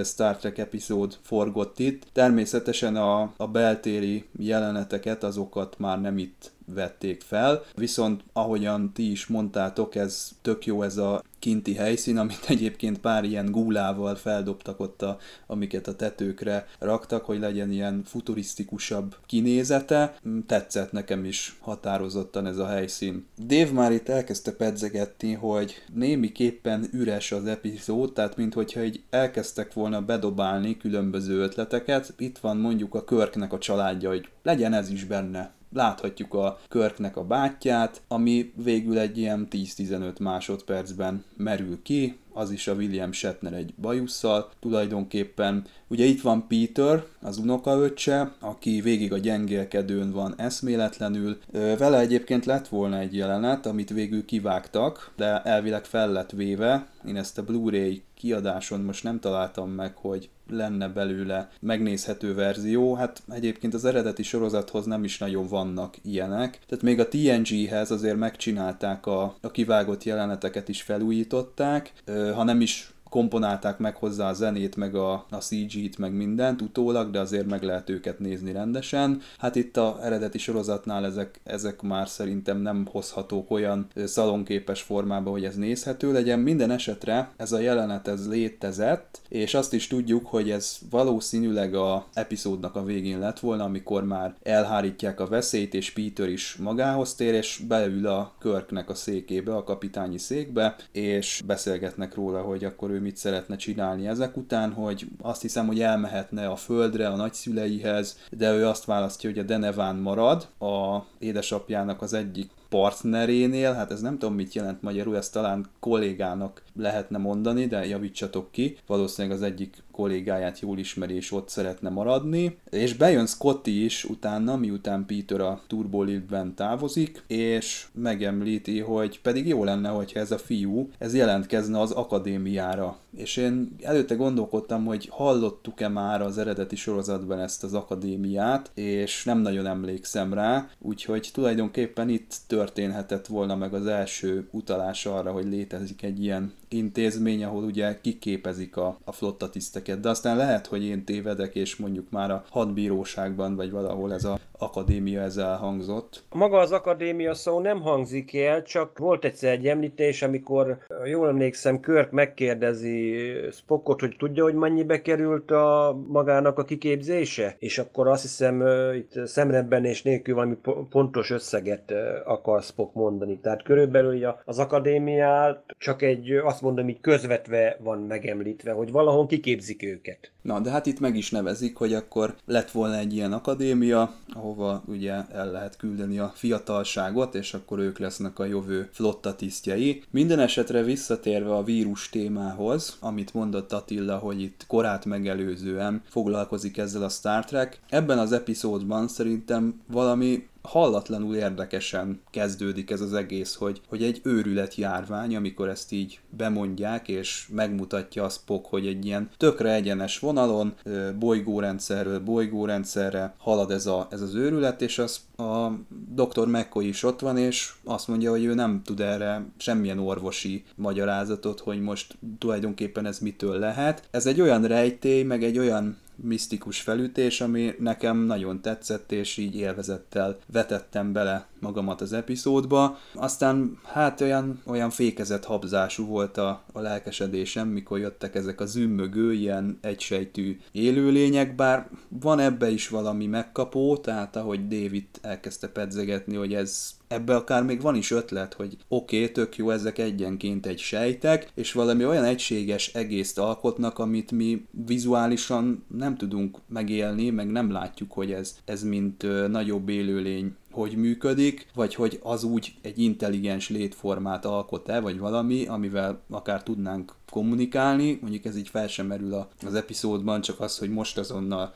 Speaker 1: Star Trek epizód forgott itt. Természetesen a, a beltéri jeleneteket, azokat már nem itt vették fel, viszont ahogyan ti is mondtátok, ez tök jó ez a kinti helyszín, amit egyébként pár ilyen gúlával feldobtak ott, a, amiket a tetőkre raktak, hogy legyen ilyen futurisztikusabb kinézete. Tetszett nekem is határozottan ez a helyszín. Dave már itt elkezdte pedzegetni, hogy némiképpen üres az epizód, tehát minthogyha így elkezdtek volna bedobálni különböző ötleteket. Itt van mondjuk a Körknek a családja, hogy legyen ez is benne láthatjuk a Körknek a bátyját, ami végül egy ilyen 10-15 másodpercben merül ki, az is a William Shatner egy bajusszal tulajdonképpen. Ugye itt van Peter, az unokaöccse, aki végig a gyengélkedőn van eszméletlenül. Vele egyébként lett volna egy jelenet, amit végül kivágtak, de elvileg fel lett véve, Én ezt a Blu-ray kiadáson most nem találtam meg, hogy lenne belőle megnézhető verzió. Hát egyébként az eredeti sorozathoz nem is nagyon vannak ilyenek. Tehát még a TNG-hez azért megcsinálták a, a kivágott jeleneteket is felújították, ha nem is komponálták meg hozzá a zenét, meg a, a CG-t, meg mindent utólag, de azért meg lehet őket nézni rendesen. Hát itt a eredeti sorozatnál ezek, ezek már szerintem nem hozhatók olyan szalonképes formába, hogy ez nézhető legyen. Minden esetre ez a jelenet ez létezett, és azt is tudjuk, hogy ez valószínűleg a epizódnak a végén lett volna, amikor már elhárítják a veszélyt, és Peter is magához tér, és beül a Körknek a székébe, a kapitányi székbe, és beszélgetnek róla, hogy akkor ő mit szeretne csinálni ezek után, hogy azt hiszem, hogy elmehetne a földre, a nagyszüleihez, de ő azt választja, hogy a Deneván marad, a édesapjának az egyik partnerénél, hát ez nem tudom mit jelent magyarul, ezt talán kollégának lehetne mondani, de javítsatok ki. Valószínűleg az egyik kollégáját jól ismeri, és ott szeretne maradni. És bejön Scotty is utána, miután Peter a turbolitben távozik, és megemlíti, hogy pedig jó lenne, hogyha ez a fiú, ez jelentkezne az akadémiára. És én előtte gondolkodtam, hogy hallottuk-e már az eredeti sorozatban ezt az akadémiát, és nem nagyon emlékszem rá, úgyhogy tulajdonképpen itt történhetett volna meg az első utalás arra, hogy létezik egy ilyen intézmény, ahol ugye kiképezik a, a flotta tiszteket, de aztán lehet, hogy én tévedek, és mondjuk már a hadbíróságban, vagy valahol ez a akadémia ez elhangzott.
Speaker 2: Maga az akadémia szó nem hangzik el, csak volt egyszer egy említés, amikor jól emlékszem, Körk megkérdezi Spockot, hogy tudja, hogy mennyibe került a magának a kiképzése, és akkor azt hiszem itt szemrebben és nélkül valami pontos összeget akar Spock mondani. Tehát körülbelül az akadémiát csak egy, azt mondom, így közvetve van megemlítve, hogy valahol kiképzik őket.
Speaker 1: Na, de hát itt meg is nevezik, hogy akkor lett volna egy ilyen akadémia, ahova ugye el lehet küldeni a fiatalságot, és akkor ők lesznek a jövő flotta tisztjei. Minden esetre visszatérve a vírus témához, amit mondott Attila, hogy itt korát megelőzően foglalkozik ezzel a Star Trek, ebben az epizódban szerintem valami hallatlanul érdekesen kezdődik ez az egész, hogy, hogy egy őrület járvány, amikor ezt így bemondják, és megmutatja a Spock, hogy egy ilyen tökre egyenes vonalon, bolygórendszerről bolygórendszerre halad ez, a, ez az őrület, és az a dr. McCoy is ott van, és azt mondja, hogy ő nem tud erre semmilyen orvosi magyarázatot, hogy most tulajdonképpen ez mitől lehet. Ez egy olyan rejtély, meg egy olyan misztikus felütés, ami nekem nagyon tetszett, és így élvezettel vetettem bele magamat az epizódba. Aztán hát olyan, olyan fékezett habzású volt a, a lelkesedésem, mikor jöttek ezek a zümmögő, ilyen egysejtű élőlények, bár van ebbe is valami megkapó, tehát ahogy David elkezdte pedzegetni, hogy ez ebbe akár még van is ötlet, hogy oké, okay, tök jó, ezek egyenként egy sejtek, és valami olyan egységes egészt alkotnak, amit mi vizuálisan nem tudunk megélni, meg nem látjuk, hogy ez, ez mint nagyobb élőlény hogy működik, vagy hogy az úgy egy intelligens létformát alkot-e, vagy valami, amivel akár tudnánk kommunikálni, mondjuk ez így fel sem merül az epizódban, csak az, hogy most azonnal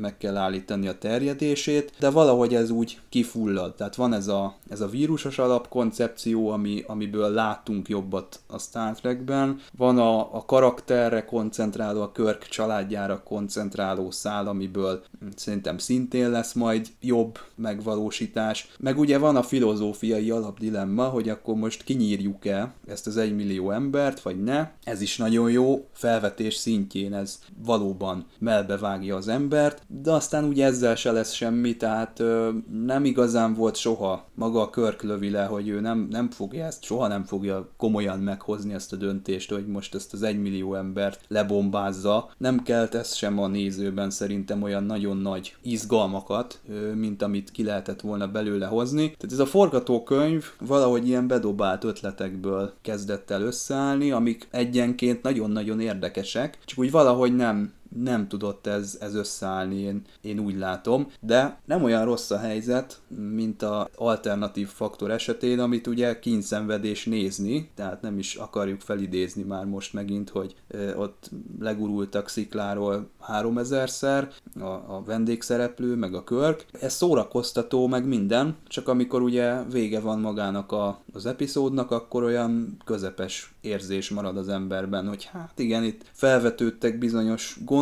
Speaker 1: meg kell állítani a terjedését, de valahogy ez úgy kifullad, tehát van ez a, ez a vírusos alapkoncepció, ami, amiből látunk jobbat a Star Trekben, van a, a karakterre koncentráló, a Körk családjára koncentráló szál, amiből szerintem szintén lesz majd jobb megvalósítás, meg ugye van a filozófiai alapdilemma, hogy akkor most kinyírjuk-e ezt az egymillió embert, vagy ne, ez is nagyon jó, felvetés szintjén ez valóban melbevágja az embert, de aztán ugye ezzel se lesz semmi, tehát ö, nem igazán volt soha maga a körklövi le, hogy ő nem, nem fogja ezt, soha nem fogja komolyan meghozni ezt a döntést, hogy most ezt az egymillió embert lebombázza. Nem kelt ez sem a nézőben szerintem olyan nagyon nagy izgalmakat, mint amit ki lehetett volna belőle hozni. Tehát ez a forgatókönyv valahogy ilyen bedobált ötletekből kezdett el összeállni, amik egyen egyenként nagyon-nagyon érdekesek, csak úgy valahogy nem nem tudott ez, ez összeállni, én, én úgy látom, de nem olyan rossz a helyzet, mint a alternatív faktor esetén, amit ugye kínszenvedés nézni, tehát nem is akarjuk felidézni már most megint, hogy ott legurultak szikláról 3000-szer a, a vendégszereplő, meg a körk. Ez szórakoztató, meg minden, csak amikor ugye vége van magának a, az epizódnak, akkor olyan közepes érzés marad az emberben, hogy hát igen, itt felvetődtek bizonyos gondolatok,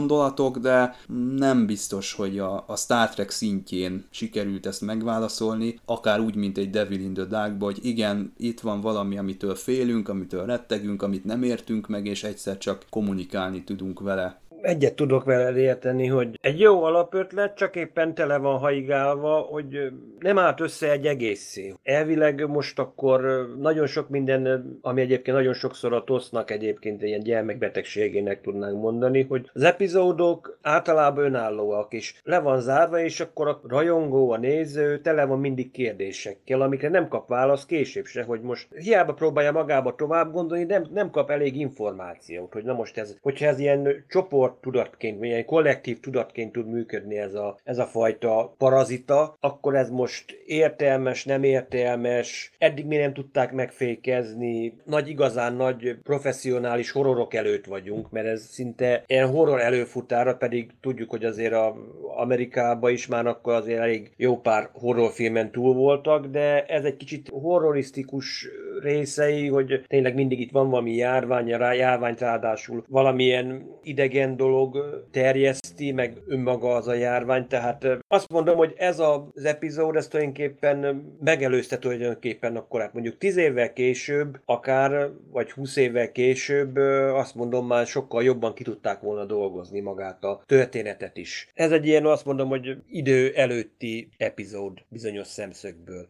Speaker 1: de nem biztos, hogy a, a Star Trek szintjén sikerült ezt megválaszolni, akár úgy, mint egy Devil in the dark hogy igen, itt van valami, amitől félünk, amitől rettegünk, amit nem értünk meg, és egyszer csak kommunikálni tudunk vele
Speaker 2: egyet tudok vele érteni, hogy egy jó alapötlet, csak éppen tele van haigálva, hogy nem állt össze egy egészé. Elvileg most akkor nagyon sok minden, ami egyébként nagyon sokszor a tosznak egyébként ilyen gyermekbetegségének tudnánk mondani, hogy az epizódok általában önállóak, és le van zárva, és akkor a rajongó, a néző tele van mindig kérdésekkel, amikre nem kap választ később se, hogy most hiába próbálja magába tovább gondolni, nem, nem kap elég információt, hogy na most ez, hogyha ez ilyen csoport csoport tudatként, vagy egy kollektív tudatként tud működni ez a, ez a fajta parazita, akkor ez most értelmes, nem értelmes, eddig mi nem tudták megfékezni, nagy igazán nagy professzionális horrorok előtt vagyunk, mert ez szinte ilyen horror előfutára, pedig tudjuk, hogy azért a Amerikában is már akkor azért elég jó pár horrorfilmen túl voltak, de ez egy kicsit horrorisztikus részei, hogy tényleg mindig itt van valami járvány, a járványt ráadásul valamilyen idegen dolog terjeszti, meg önmaga az a járvány, tehát azt mondom, hogy ez az epizód, ez tulajdonképpen megelőzte tulajdonképpen akkor hát mondjuk 10 évvel később, akár, vagy 20 évvel később, azt mondom már sokkal jobban ki tudták volna dolgozni magát a történetet is. Ez egy ilyen, azt mondom, hogy idő előtti epizód bizonyos szemszögből.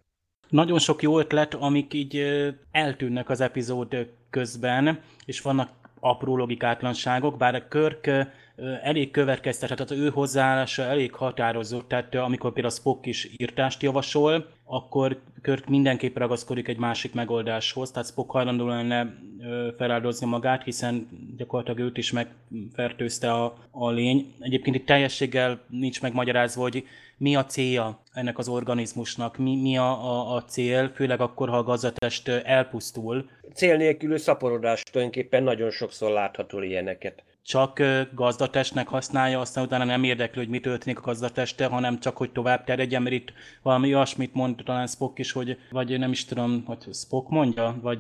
Speaker 3: Nagyon sok jó ötlet, amik így eltűnnek az epizód közben, és vannak apró logikátlanságok, bár a Körk elég következtetett, tehát ő hozzáállása elég határozott, tehát amikor például Spock is írtást javasol, akkor Körk mindenképp ragaszkodik egy másik megoldáshoz, tehát Spock hajlandó lenne feláldozni magát, hiszen gyakorlatilag őt is megfertőzte a, a lény. Egyébként itt teljességgel nincs megmagyarázva, hogy mi a célja ennek az organizmusnak, mi, mi a, a, a cél, főleg akkor, ha a gazdatest elpusztul.
Speaker 2: Cél nélkülű szaporodás tulajdonképpen nagyon sokszor látható ilyeneket
Speaker 3: csak gazdatestnek használja, aztán utána nem érdekli, hogy mi történik a gazdateste, hanem csak, hogy tovább terjedjen, mert itt valami olyasmit mond talán Spock is, hogy, vagy nem is tudom, hogy Spock mondja, vagy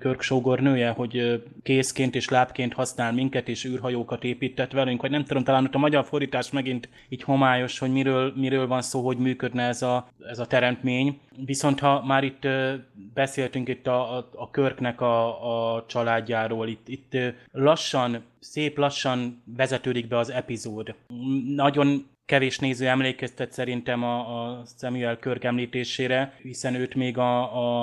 Speaker 3: Kirk Sógor nője, hogy kézként és lábként használ minket, és űrhajókat épített velünk, vagy nem tudom, talán ott a magyar fordítás megint így homályos, hogy miről, miről van szó, hogy működne ez a, ez a teremtmény. Viszont ha már itt beszéltünk itt a, a, a Körknek a, a családjáról, itt, itt lassan szép lassan vezetődik be az epizód. Nagyon kevés néző emlékeztet szerintem a, a Samuel Kirk említésére, hiszen őt még a,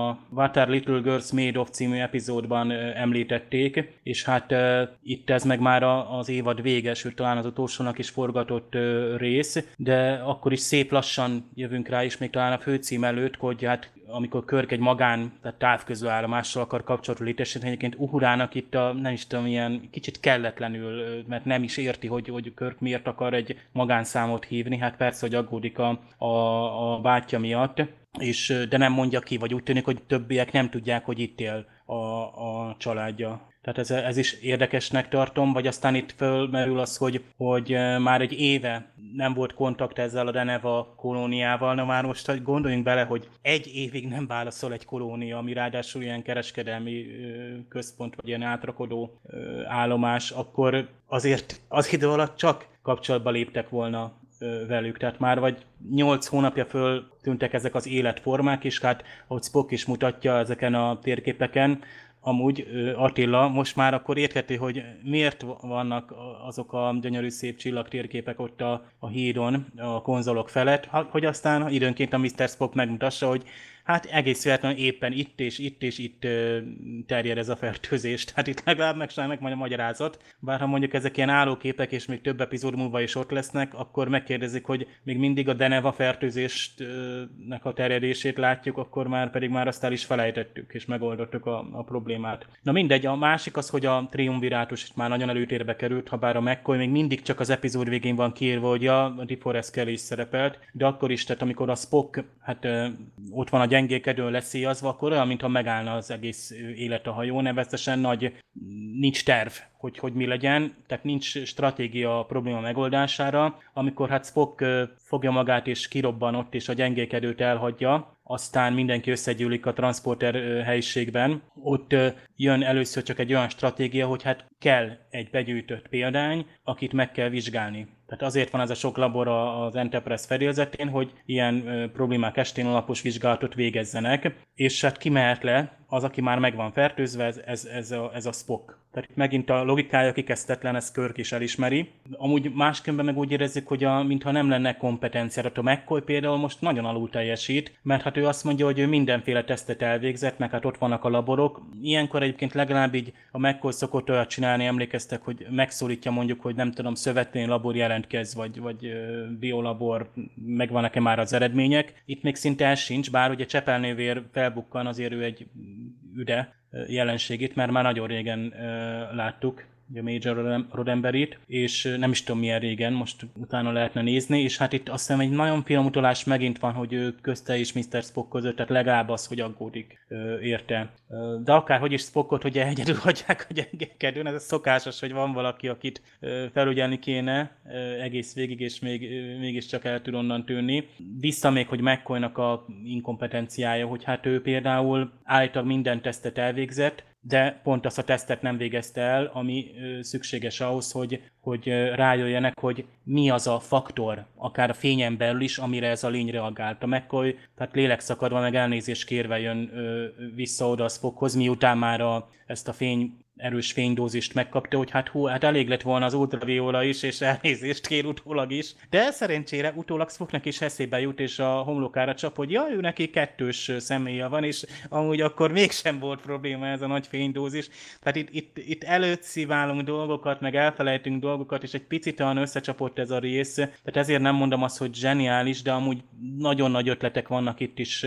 Speaker 3: a What Are Little Girls Made of című epizódban említették, és hát uh, itt ez meg már a, az évad vége, sőt talán az utolsónak is forgatott uh, rész, de akkor is szép lassan jövünk rá, és még talán a főcím előtt, hogy hát amikor Körk egy magán, tehát távközlő állomással akar kapcsolatot létesíteni, egyébként Uhurának itt a, nem is tudom, ilyen kicsit kelletlenül, mert nem is érti, hogy, hogy Körk miért akar egy magánszámot hívni, hát persze, hogy aggódik a, a, a bátyja miatt, és, de nem mondja ki, vagy úgy tűnik, hogy többiek nem tudják, hogy itt él a, a családja. Tehát ez, ez is érdekesnek tartom, vagy aztán itt fölmerül az, hogy, hogy már egy éve nem volt kontakt ezzel a Deneva kolóniával, na már most gondoljunk bele, hogy egy évig nem válaszol egy kolónia, ami ráadásul ilyen kereskedelmi központ, vagy ilyen átrakodó állomás, akkor azért az idő alatt csak kapcsolatba léptek volna velük. Tehát már vagy 8 hónapja föl tűntek ezek az életformák, és hát ahogy Spock is mutatja ezeken a térképeken, amúgy Attila most már akkor érthető, hogy miért vannak azok a gyönyörű szép csillagtérképek ott a, a hídon, a konzolok felett, hogy aztán időnként a Mr. Spock megmutassa, hogy hát egész véletlenül éppen itt és itt és itt terjed ez a fertőzés. Tehát itt legalább meg majd a magyarázat. Bár ha mondjuk ezek ilyen állóképek, és még több epizód múlva is ott lesznek, akkor megkérdezik, hogy még mindig a Deneva fertőzésnek a terjedését látjuk, akkor már pedig már azt el is felejtettük, és megoldottuk a, a problémát. Na mindegy, a másik az, hogy a triumvirátus itt már nagyon előtérbe került, ha bár a McCoy még mindig csak az epizód végén van kiírva, hogy a DeForest Kelly is szerepelt, de akkor is, tehát amikor a Spock hát ott van a gyengékedőn leszíjazva, akkor olyan, mintha megállna az egész élet a hajó, nevezetesen nagy nincs terv, hogy, hogy mi legyen, tehát nincs stratégia a probléma megoldására. Amikor hát Spock fogja magát és kirobban ott, és a gyengékedőt elhagyja, aztán mindenki összegyűlik a transporter helyiségben. Ott jön először csak egy olyan stratégia, hogy hát kell egy begyűjtött példány, akit meg kell vizsgálni. Tehát azért van ez a sok labor az Enterprise fedélzetén, hogy ilyen problémák estén alapos vizsgálatot végezzenek, és hát ki mehet le, az, aki már meg van fertőzve, ez, ez, a, ez a Spock. Tehát megint a logikája kikezdetlen, ezt Körk is elismeri. Amúgy másképpen meg úgy érezzük, hogy a, mintha nem lenne kompetencia. A McCoy például most nagyon alul teljesít, mert hát ő azt mondja, hogy ő mindenféle tesztet elvégzett, meg hát ott vannak a laborok. Ilyenkor egyébként legalább így a McCoy szokott olyat csinálni, emlékeztek, hogy megszólítja mondjuk, hogy nem tudom, szövetvény labor jelentkez, vagy, vagy biolabor, megvannak-e már az eredmények. Itt még szinte ez sincs, bár ugye Csepelnővér felbukkan, azért ő egy üde jelenségét, mert már nagyon régen láttuk, a Major Rodemberit, és nem is tudom milyen régen, most utána lehetne nézni, és hát itt azt hiszem egy nagyon finom utolás megint van, hogy ő közte és Mr. Spock között, tehát legalább az, hogy aggódik érte. De akárhogy is Spockot, hogy egyedül hagyják a gyengekedőn, ez a szokásos, hogy van valaki, akit felügyelni kéne egész végig, és még, mégiscsak el tud onnan tűnni. Vissza még, hogy McCoy-nak a inkompetenciája, hogy hát ő például állítólag minden tesztet elvégzett, de pont azt a tesztet nem végezte el, ami szükséges ahhoz, hogy, hogy rájöjjenek, hogy mi az a faktor, akár a fényen belül is, amire ez a lény reagált. A McCoy, tehát lélekszakadva, meg elnézést kérve jön vissza oda a Spockhoz, miután már a, ezt a fény erős fénydózist megkapta, hogy hát hú, hát elég lett volna az ultraviola is, és elnézést kér utólag is. De szerencsére utólag Spocknak is eszébe jut, és a homlokára csap, hogy ja, ő neki kettős személye van, és amúgy akkor mégsem volt probléma ez a nagy fénydózis. Tehát itt, itt, itt előtt sziválunk dolgokat, meg elfelejtünk dolgokat, és egy picit olyan összecsapott ez a rész. Tehát ezért nem mondom azt, hogy zseniális, de amúgy nagyon nagy ötletek vannak itt is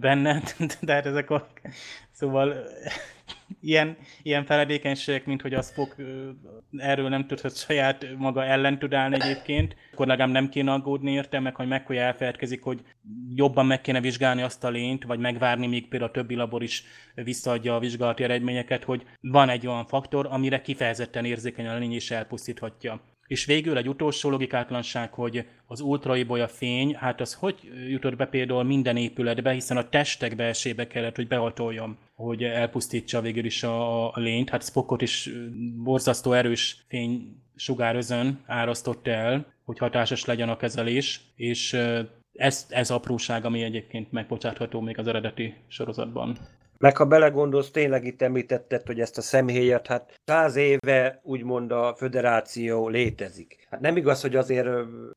Speaker 3: benne, de hát ezek a... Szóval ilyen, ilyen feledékenységek, mint hogy a Spock erről nem tudhat saját maga ellen tudálni egyébként, akkor legalább nem kéne aggódni érte, meg hogy McCoy elfeledkezik, hogy jobban meg kéne vizsgálni azt a lényt, vagy megvárni, míg például a többi labor is visszaadja a vizsgálati eredményeket, hogy van egy olyan faktor, amire kifejezetten érzékeny a lény és elpusztíthatja. És végül egy utolsó logikátlanság, hogy az ultraibolya fény, hát az hogy jutott be például minden épületbe, hiszen a testek belsébe kellett, hogy behatoljon, hogy elpusztítsa végül is a, a lényt. Hát Spockot is borzasztó erős fény sugárözön árasztott el, hogy hatásos legyen a kezelés, és ez, ez apróság, ami egyébként megbocsátható még az eredeti sorozatban.
Speaker 2: Meg ha belegondolsz, tényleg itt említetted, hogy ezt a személyet, hát száz éve úgymond a föderáció létezik. Hát nem igaz, hogy azért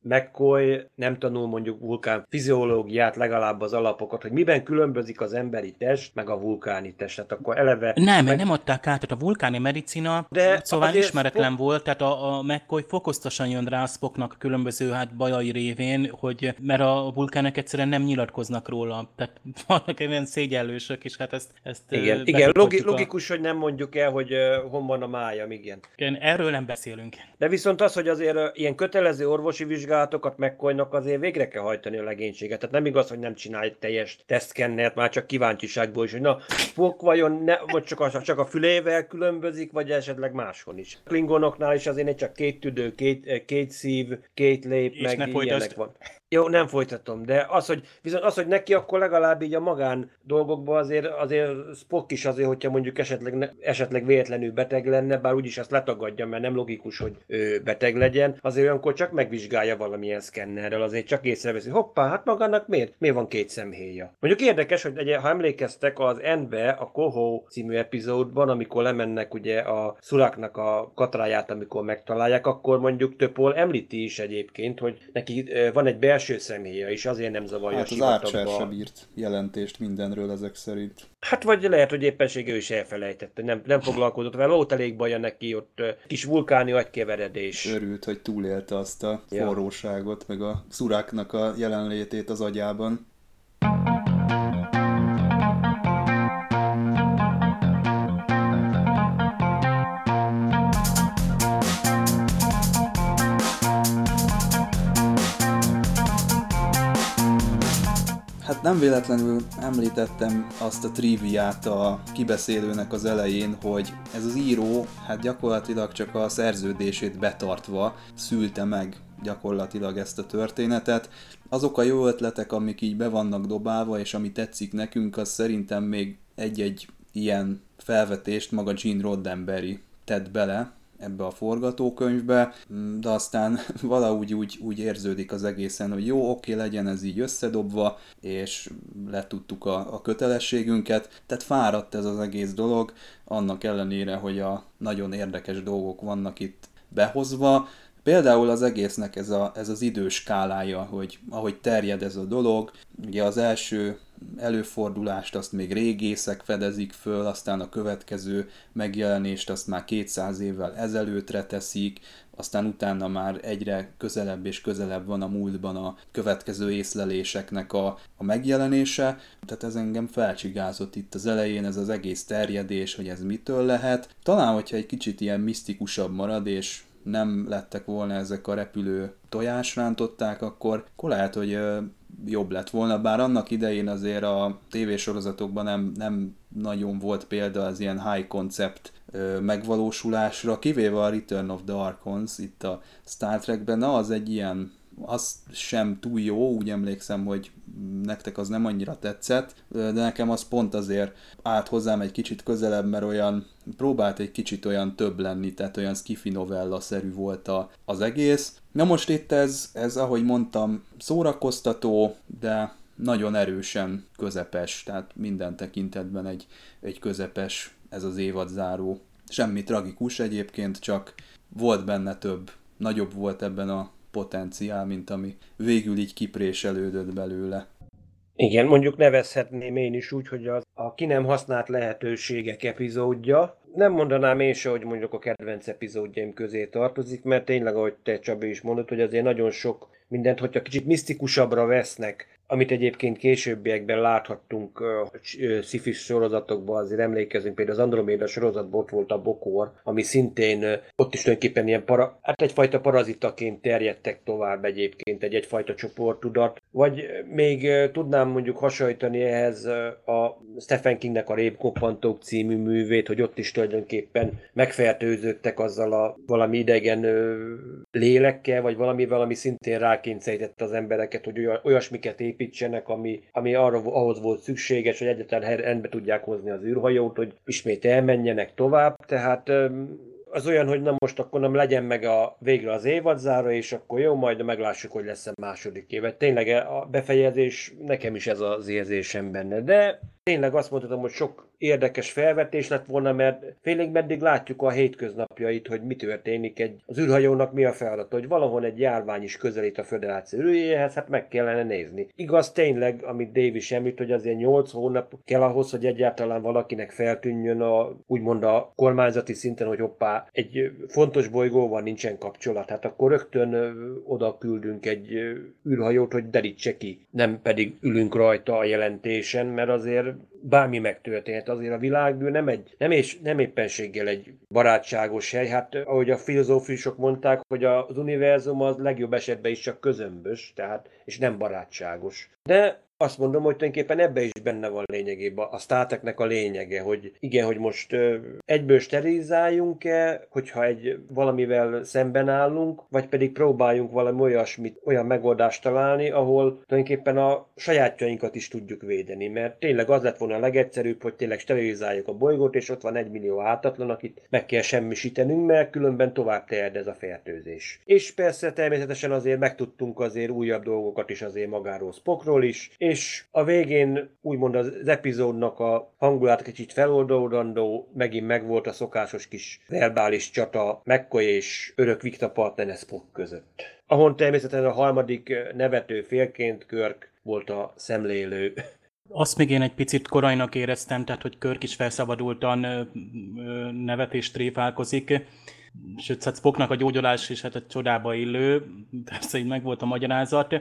Speaker 2: McCoy nem tanul mondjuk vulkán fiziológiát, legalább az alapokat, hogy miben különbözik az emberi test, meg a vulkáni test. Tehát akkor eleve...
Speaker 3: Nem, meg... nem adták át, tehát a vulkáni medicina de szóval ismeretlen Spock... volt, tehát a, a McCoy fokoztosan jön rá a Spocknak különböző hát bajai révén, hogy mert a vulkánek egyszerűen nem nyilatkoznak róla. Tehát vannak ilyen szégyellősök, és hát ezt ezt
Speaker 2: igen, igen logi- logikus, a... hogy nem mondjuk el, hogy uh, hon van a májam, igen.
Speaker 3: igen. Erről nem beszélünk.
Speaker 2: De viszont az, hogy azért ilyen kötelező orvosi vizsgálatokat megkolynak, azért végre kell hajtani a legénységet. Tehát nem igaz, hogy nem csinálj egy teljes tesztkennert, már csak kíváncsiságból is, hogy na, fog vajon ne, vagy csak a, csak a fülével különbözik, vagy esetleg máshol is. Klingonoknál is azért csak két tüdő, két, két szív, két lép, És meg ilyenek van. Jó, nem folytatom, de az, hogy viszont az, hogy neki akkor legalább így a magán dolgokban azért, azért Spock is azért, hogyha mondjuk esetleg, ne, esetleg véletlenül beteg lenne, bár úgyis ezt letagadja, mert nem logikus, hogy ő beteg legyen, azért olyankor csak megvizsgálja valamilyen szkennerrel, azért csak észreveszi, hoppá, hát magának miért? Miért van két szemhéja? Mondjuk érdekes, hogy egy, ha emlékeztek az N-be, a Koho című epizódban, amikor lemennek ugye a szuraknak a katráját, amikor megtalálják, akkor mondjuk Töpol említi is egyébként, hogy neki van egy belső személye is, azért nem zavarja
Speaker 1: hát az Archer sem írt jelentést mindenről ezek szerint.
Speaker 2: Hát vagy lehet, hogy éppenséggel is elfelejtette, nem, nem foglalkozott vele, ott elég baja neki, ott kis vulkáni agykeveredés.
Speaker 1: Örült, hogy túlélte azt a forróságot, meg a szuráknak a jelenlétét az agyában. Nem véletlenül említettem azt a triviát a kibeszélőnek az elején, hogy ez az író hát gyakorlatilag csak a szerződését betartva szülte meg gyakorlatilag ezt a történetet. Azok a jó ötletek, amik így be vannak dobálva, és ami tetszik nekünk, az szerintem még egy-egy ilyen felvetést maga Gene Roddenberry tett bele, ebbe a forgatókönyvbe, de aztán valahogy úgy, úgy érződik az egészen, hogy jó, oké, legyen ez így összedobva, és letudtuk a, a kötelességünket, tehát fáradt ez az egész dolog, annak ellenére, hogy a nagyon érdekes dolgok vannak itt behozva, Például az egésznek ez, a, ez az időskálája, hogy ahogy terjed ez a dolog, ugye az első előfordulást azt még régészek fedezik föl, aztán a következő megjelenést azt már 200 évvel ezelőttre teszik, aztán utána már egyre közelebb és közelebb van a múltban a következő észleléseknek a, a megjelenése. Tehát ez engem felcsigázott itt az elején, ez az egész terjedés, hogy ez mitől lehet. Talán, hogyha egy kicsit ilyen misztikusabb marad, és nem lettek volna ezek a repülő tojásrántották, akkor, akkor lehet, hogy jobb lett volna, bár annak idején azért a tévésorozatokban nem, nem nagyon volt példa az ilyen high concept megvalósulásra, kivéve a Return of the Archons itt a Star Trekben, az egy ilyen az sem túl jó, úgy emlékszem, hogy nektek az nem annyira tetszett, de nekem az pont azért állt hozzám egy kicsit közelebb, mert olyan próbált egy kicsit olyan több lenni, tehát olyan skifi novella-szerű volt a, az egész. Na most itt ez, ez, ahogy mondtam, szórakoztató, de nagyon erősen közepes, tehát minden tekintetben egy, egy közepes ez az évad záró. Semmi tragikus egyébként, csak volt benne több, nagyobb volt ebben a potenciál, mint ami végül így kipréselődött belőle.
Speaker 2: Igen, mondjuk nevezhetném én is úgy, hogy az a ki nem használt lehetőségek epizódja. Nem mondanám én se, hogy mondjuk a kedvenc epizódjaim közé tartozik, mert tényleg, ahogy te Csabi is mondod, hogy azért nagyon sok mindent, hogyha kicsit misztikusabbra vesznek, amit egyébként későbbiekben láthattunk uh, sorozatokban, azért emlékezünk, például az Andromeda sorozatban ott volt a Bokor, ami szintén ott is tulajdonképpen ilyen para, hát egyfajta parazitaként terjedtek tovább egyébként egy egyfajta csoportudat, vagy még tudnám mondjuk hasonlítani ehhez a Stephen Kingnek a Rébkoppantók című művét, hogy ott is tulajdonképpen megfertőződtek azzal a valami idegen lélekkel, vagy valami, valami szintén rákényszerítette az embereket, hogy olyasmiket épít építsenek, ami, ami arra, ahhoz volt szükséges, hogy egyáltalán rendbe tudják hozni az űrhajót, hogy ismét elmenjenek tovább. Tehát az olyan, hogy na most akkor nem legyen meg a végre az évadzáró, és akkor jó, majd meglássuk, hogy lesz a második évet. Tényleg a befejezés, nekem is ez az érzésem benne, de tényleg azt mondhatom, hogy sok érdekes felvetés lett volna, mert félig meddig látjuk a hétköznapjait, hogy mi történik egy, az űrhajónak mi a feladat, hogy valahol egy járvány is közelít a föderáció űrjéhez, hát meg kellene nézni. Igaz tényleg, amit Dave is említ, hogy azért 8 hónap kell ahhoz, hogy egyáltalán valakinek feltűnjön a, úgymond a kormányzati szinten, hogy hoppá, egy fontos bolygóval nincsen kapcsolat, hát akkor rögtön oda küldünk egy űrhajót, hogy derítse ki, nem pedig ülünk rajta a jelentésen, mert azért bármi megtörténhet. Azért a világ nem, egy, nem, és, nem éppenséggel egy barátságos hely. Hát ahogy a filozófusok mondták, hogy az univerzum az legjobb esetben is csak közömbös, tehát, és nem barátságos. De azt mondom, hogy tulajdonképpen ebbe is benne van lényegében a Star Treknek a lényege, hogy igen, hogy most egyből sterilizáljunk-e, hogyha egy valamivel szemben állunk, vagy pedig próbáljunk valami olyasmit, olyan megoldást találni, ahol tulajdonképpen a sajátjainkat is tudjuk védeni, mert tényleg az lett volna a legegyszerűbb, hogy tényleg sterilizáljuk a bolygót, és ott van egy millió átatlan, akit meg kell semmisítenünk, mert különben tovább terjed ez a fertőzés. És persze természetesen azért megtudtunk azért újabb dolgokat is azért magáról Spockról is, és a végén úgymond az epizódnak a hangulat kicsit feloldódandó, megint megvolt a szokásos kis verbális csata McCoy és örök Vikta partner Spock között. Ahol természetesen a harmadik nevető félként Körk volt a szemlélő.
Speaker 3: Azt még én egy picit korajnak éreztem, tehát hogy Körk is felszabadultan nevetést tréfálkozik sőt, hát Spocknak a gyógyulás is hát a csodába illő, persze így meg volt a magyarázat,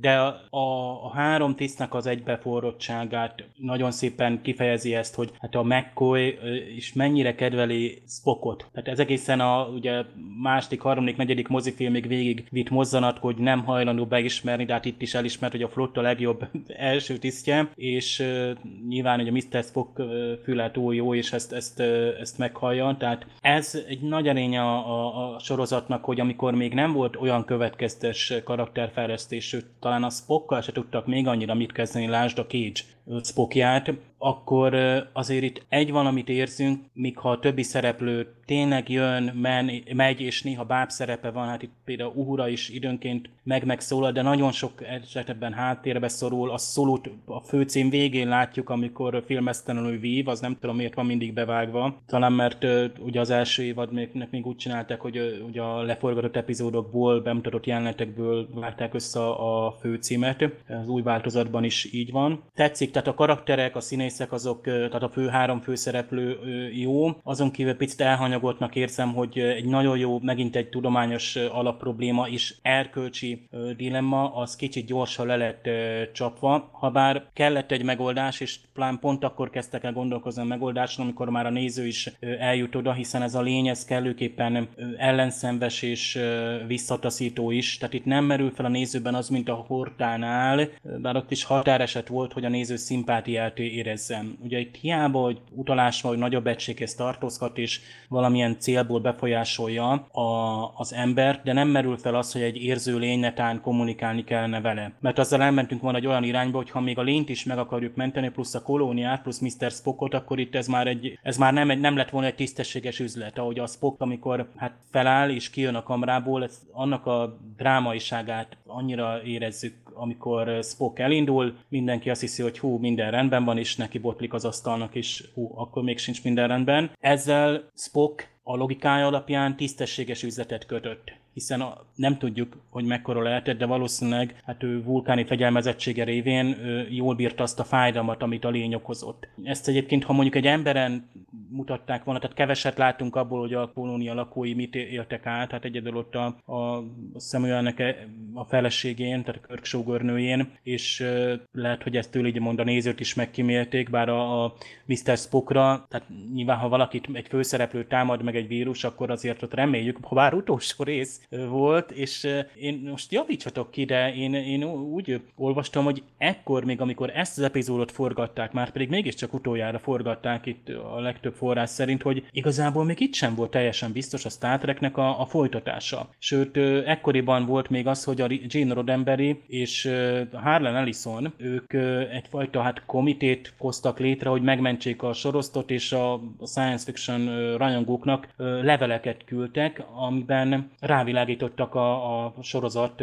Speaker 3: de a, a, három tisztnek az egybeforrottságát nagyon szépen kifejezi ezt, hogy hát a McCoy is mennyire kedveli Spockot. Tehát ez egészen a ugye második, harmadik, negyedik mozifilmig végig vitt mozzanat, hogy nem hajlandó beismerni, de hát itt is elismert, hogy a flotta legjobb első tisztje, és uh, nyilván hogy a Mr. Spock uh, füle túl jó, és ezt, ezt, uh, ezt meghallja. Tehát ez egy nagy erény a, a, a sorozatnak, hogy amikor még nem volt olyan következtes karakterfejlesztés, talán a Spockkal se tudtak még annyira mit kezdeni, lásd a Cage Spockját, akkor azért itt egy valamit érzünk, míg ha a többi szereplő tényleg jön, men, megy, és néha báb szerepe van, hát itt például Uhura is időnként meg megszólal, de nagyon sok esetben háttérbe szorul, a szolút a főcím végén látjuk, amikor filmesztelenül vív, az nem tudom miért van mindig bevágva, talán mert ugye az első évad még, még úgy csinálták, hogy ugye a leforgatott epizódokból, bemutatott jelenetekből vágták össze a főcímet, az új változatban is így van. Tetszik, tehát a karakterek, a színészek azok, tehát a fő három főszereplő jó, azon kívül picit elhanyagoltnak érzem, hogy egy nagyon jó, megint egy tudományos alapprobléma és erkölcsi dilemma, az kicsit gyorsan le lett csapva, ha bár kellett egy megoldás, és plán pont akkor kezdtek el gondolkozni a megoldáson, amikor már a néző is eljut oda, hiszen ez a lény, ez kellőképpen ellenszenves és visszataszító is, tehát itt nem merül fel a nézőben az, mint a Hortánál, bár ott is határeset volt, hogy a néző szimpátiát érezzem. Ugye itt hiába, hogy utalás van, hogy nagyobb egységhez tartozhat, és valamilyen célból befolyásolja a, az embert, de nem merül fel az, hogy egy érző lény netán kommunikálni kellene vele. Mert azzal elmentünk volna egy olyan irányba, hogy ha még a lényt is meg akarjuk menteni, plusz a kolóniát, plusz Mr. Spockot, akkor itt ez már, egy, ez már nem, nem lett volna egy tisztességes üzlet, ahogy a Spock, amikor hát feláll és kijön a kamrából, ez, annak a drámaiságát annyira érezzük amikor Spock elindul, mindenki azt hiszi, hogy hú, minden rendben van, és neki botlik az asztalnak, és hú, akkor még sincs minden rendben. Ezzel Spock a logikája alapján tisztességes üzletet kötött hiszen a, nem tudjuk, hogy mekkora lehetett, de valószínűleg hát ő vulkáni fegyelmezettsége révén ő jól bírta azt a fájdalmat, amit a lény okozott. Ezt egyébként, ha mondjuk egy emberen mutatták volna, tehát keveset látunk abból, hogy a kolónia lakói mit éltek át, hát egyedül ott a, a Samuelnek e, a feleségén, tehát a Körk sógornőjén, és lehet, hogy ezt tőle így mond a nézőt is megkímélték, bár a, a Mr. Spockra, tehát nyilván ha valakit egy főszereplő támad meg egy vírus, akkor azért ott reméljük, ha bár utolsó rész volt, és én most javítsatok ki, de én, én úgy olvastam, hogy ekkor még, amikor ezt az epizódot forgatták, már pedig mégiscsak utoljára forgatták itt a legtöbb forrás szerint, hogy igazából még itt sem volt teljesen biztos a Star Treknek a, a folytatása. Sőt, ekkoriban volt még az, hogy a Gene Roddenberry és Harlan Ellison, ők egyfajta hát komitét hoztak létre, hogy megmentsék a sorosztot, és a science fiction rajongóknak leveleket küldtek, amiben rávilágítottak rávilágítottak a, a sorozat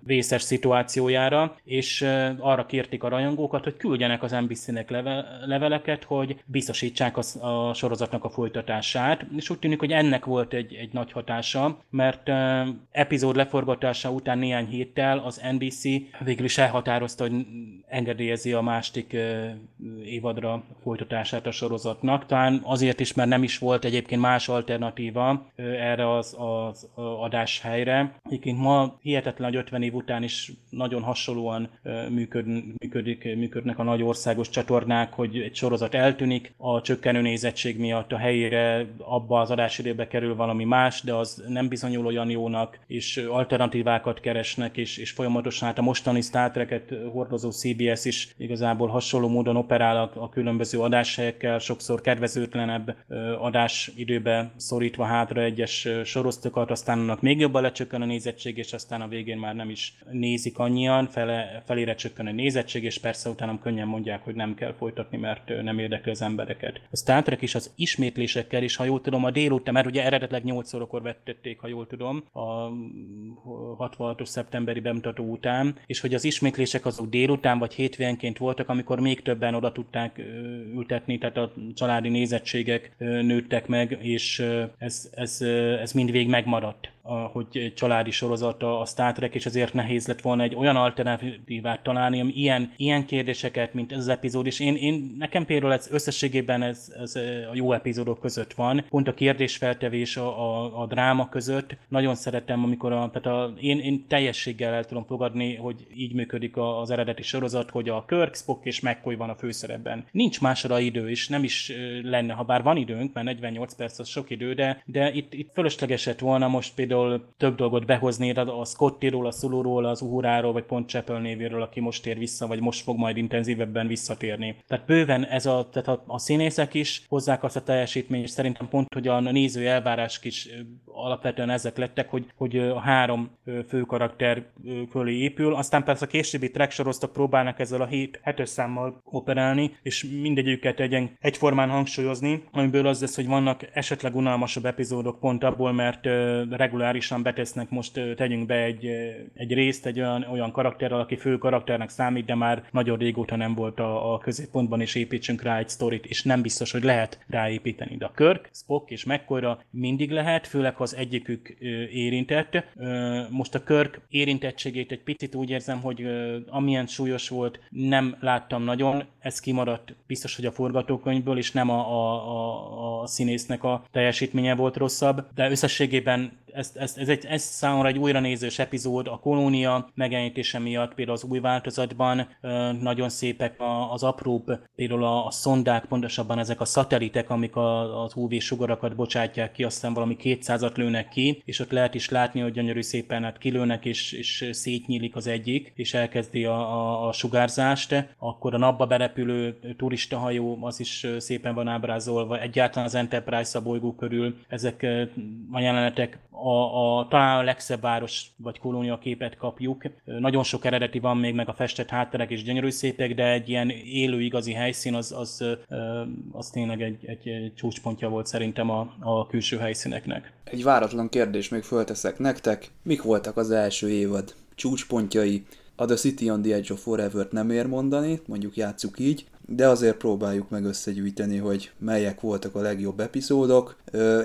Speaker 3: vészes szituációjára, és arra kérték a rajongókat, hogy küldjenek az NBC-nek leve, leveleket, hogy biztosítsák a, a sorozatnak a folytatását, és úgy tűnik, hogy ennek volt egy, egy nagy hatása, mert epizód leforgatása után néhány héttel az NBC végül is elhatározta, hogy engedélyezi a másik évadra folytatását a sorozatnak. Talán azért is, mert nem is volt egyébként más alternatíva erre az, az adás helyre. Egyébként ma hihetetlen, hogy 50 év után is nagyon hasonlóan működ, működik, működnek a nagy országos csatornák, hogy egy sorozat eltűnik, a csökkenő nézettség miatt a helyére abba az adásidőbe kerül valami más, de az nem bizonyul olyan jónak, és alternatívákat keresnek, és, és folyamatosan hát a mostani Star hordozó CBS is igazából hasonló módon operál a, a különböző adáshelyekkel, sokszor kedvezőtlenebb adásidőbe szorítva hátra egyes sorosztokat, aztán annak még jobban lecsökken a nézettség, és aztán a végén már nem is nézik annyian, fele, felére csökken a nézettség, és persze utána könnyen mondják, hogy nem kell folytatni, mert nem érdekli az embereket. A Star Trek is az ismétlésekkel is, ha jól tudom, a délután, mert ugye eredetleg 8 órakor vettették, ha jól tudom, a 66-os szeptemberi bemutató után, és hogy az ismétlések azok délután vagy hétvénként voltak, amikor még többen oda tudták ültetni, tehát a családi nézettségek nőttek meg, és ez, ez, ez mindvég megmaradt hogy családi sorozata a Star Trek, és ezért nehéz lett volna egy olyan alternatívát találni, ami ilyen, ilyen kérdéseket, mint ez az epizód, és én, én nekem például ez összességében ez, ez a jó epizódok között van, pont a kérdésfeltevés a, a, a dráma között, nagyon szeretem, amikor a, tehát a, én, én teljességgel el tudom fogadni, hogy így működik az eredeti sorozat, hogy a Kirk, Spock és McCoy van a főszerepben. Nincs másra idő, és nem is lenne, ha bár van időnk, mert 48 perc az sok idő, de, de itt, itt fölösleges volna most például például több dolgot behozni, a Scottiról, a Szulóról, az Uhuráról, vagy pont Chapel névéről, aki most tér vissza, vagy most fog majd intenzívebben visszatérni. Tehát bőven ez a, tehát a, a színészek is hozzák azt a teljesítményt, és szerintem pont, hogy a néző elvárás is alapvetően ezek lettek, hogy, hogy a három fő karakter fölé épül, aztán persze a későbbi track soroztak próbálnak ezzel a 7 hetes számmal operálni, és mindegyüket egyen, egyformán hangsúlyozni, amiből az lesz, hogy vannak esetleg unalmasabb epizódok pont abból, mert regulár regulárisan betesznek, most tegyünk be egy, egy részt egy olyan, olyan karakterrel, aki fő karakternek számít, de már nagyon régóta nem volt a, a középpontban, és építsünk rá egy sztorit, és nem biztos, hogy lehet ráépíteni. De a Kirk, Spock és McCoyra mindig lehet, főleg ha az egyikük érintett. Most a Kirk érintettségét egy picit úgy érzem, hogy amilyen súlyos volt, nem láttam nagyon, ez kimaradt biztos, hogy a forgatókönyvből, és nem a, a, a, a színésznek a teljesítménye volt rosszabb, de összességében ez, ez, ez, egy, ez számomra egy újra nézős epizód, a kolónia megjelenítése miatt, például az új változatban nagyon szépek az apróbb, például a, a szondák, pontosabban ezek a szatelitek, amik a, az UV sugarakat bocsátják ki, aztán valami 200-at lőnek ki, és ott lehet is látni, hogy gyönyörű szépen hát kilőnek, és, és szétnyílik az egyik, és elkezdi a, a, a sugárzást, akkor a napba berepülő turistahajó, az is szépen van ábrázolva, egyáltalán az Enterprise a bolygó körül, ezek a jelenetek a, a, talán a legszebb város vagy kolónia képet kapjuk. Nagyon sok eredeti van még, meg a festett hátterek is gyönyörű szépek, de egy ilyen élő igazi helyszín az, az, az tényleg egy, egy, csúcspontja volt szerintem a, a külső helyszíneknek.
Speaker 1: Egy váratlan kérdés még fölteszek nektek. Mik voltak az első évad csúcspontjai? A The City on the Edge of Forever-t nem ér mondani, mondjuk játsszuk így, de azért próbáljuk meg összegyűjteni, hogy melyek voltak a legjobb epizódok.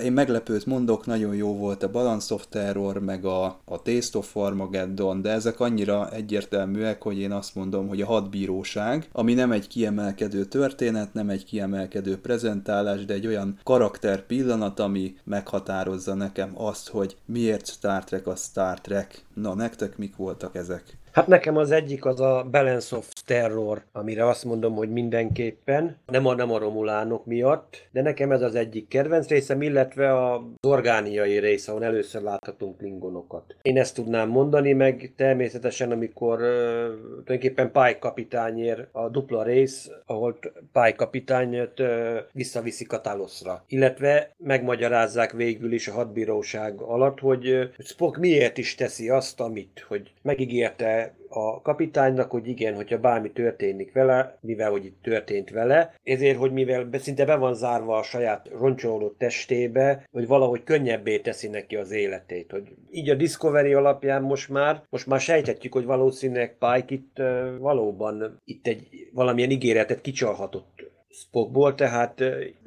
Speaker 1: Én meglepőt mondok, nagyon jó volt a Balance of Terror, meg a, a Taste of Armageddon, de ezek annyira egyértelműek, hogy én azt mondom, hogy a hadbíróság, ami nem egy kiemelkedő történet, nem egy kiemelkedő prezentálás, de egy olyan karakter pillanat, ami meghatározza nekem azt, hogy miért Star Trek a Star Trek. Na, nektek mik voltak ezek?
Speaker 2: Hát nekem az egyik az a Balance of Terror, amire azt mondom, hogy mindenképpen, nem a, nem a romulánok miatt, de nekem ez az egyik kedvenc részem, illetve az orgániai rész, ahol először láthatunk klingonokat. Én ezt tudnám mondani, meg természetesen, amikor uh, tulajdonképpen Pike kapitányér a dupla rész, ahol Pike kapitányt uh, visszaviszik a Taloszra. Illetve megmagyarázzák végül is a hadbíróság alatt, hogy Spock miért is teszi azt, amit, hogy megígérte a kapitánynak, hogy igen, hogyha bármi történik vele, mivel hogy itt történt vele, ezért, hogy mivel szinte be van zárva a saját roncsoló testébe, hogy valahogy könnyebbé teszi neki az életét. Hogy így a Discovery alapján most már, most már sejthetjük, hogy valószínűleg Pike itt valóban itt egy valamilyen ígéretet kicsalhatott Spockból, tehát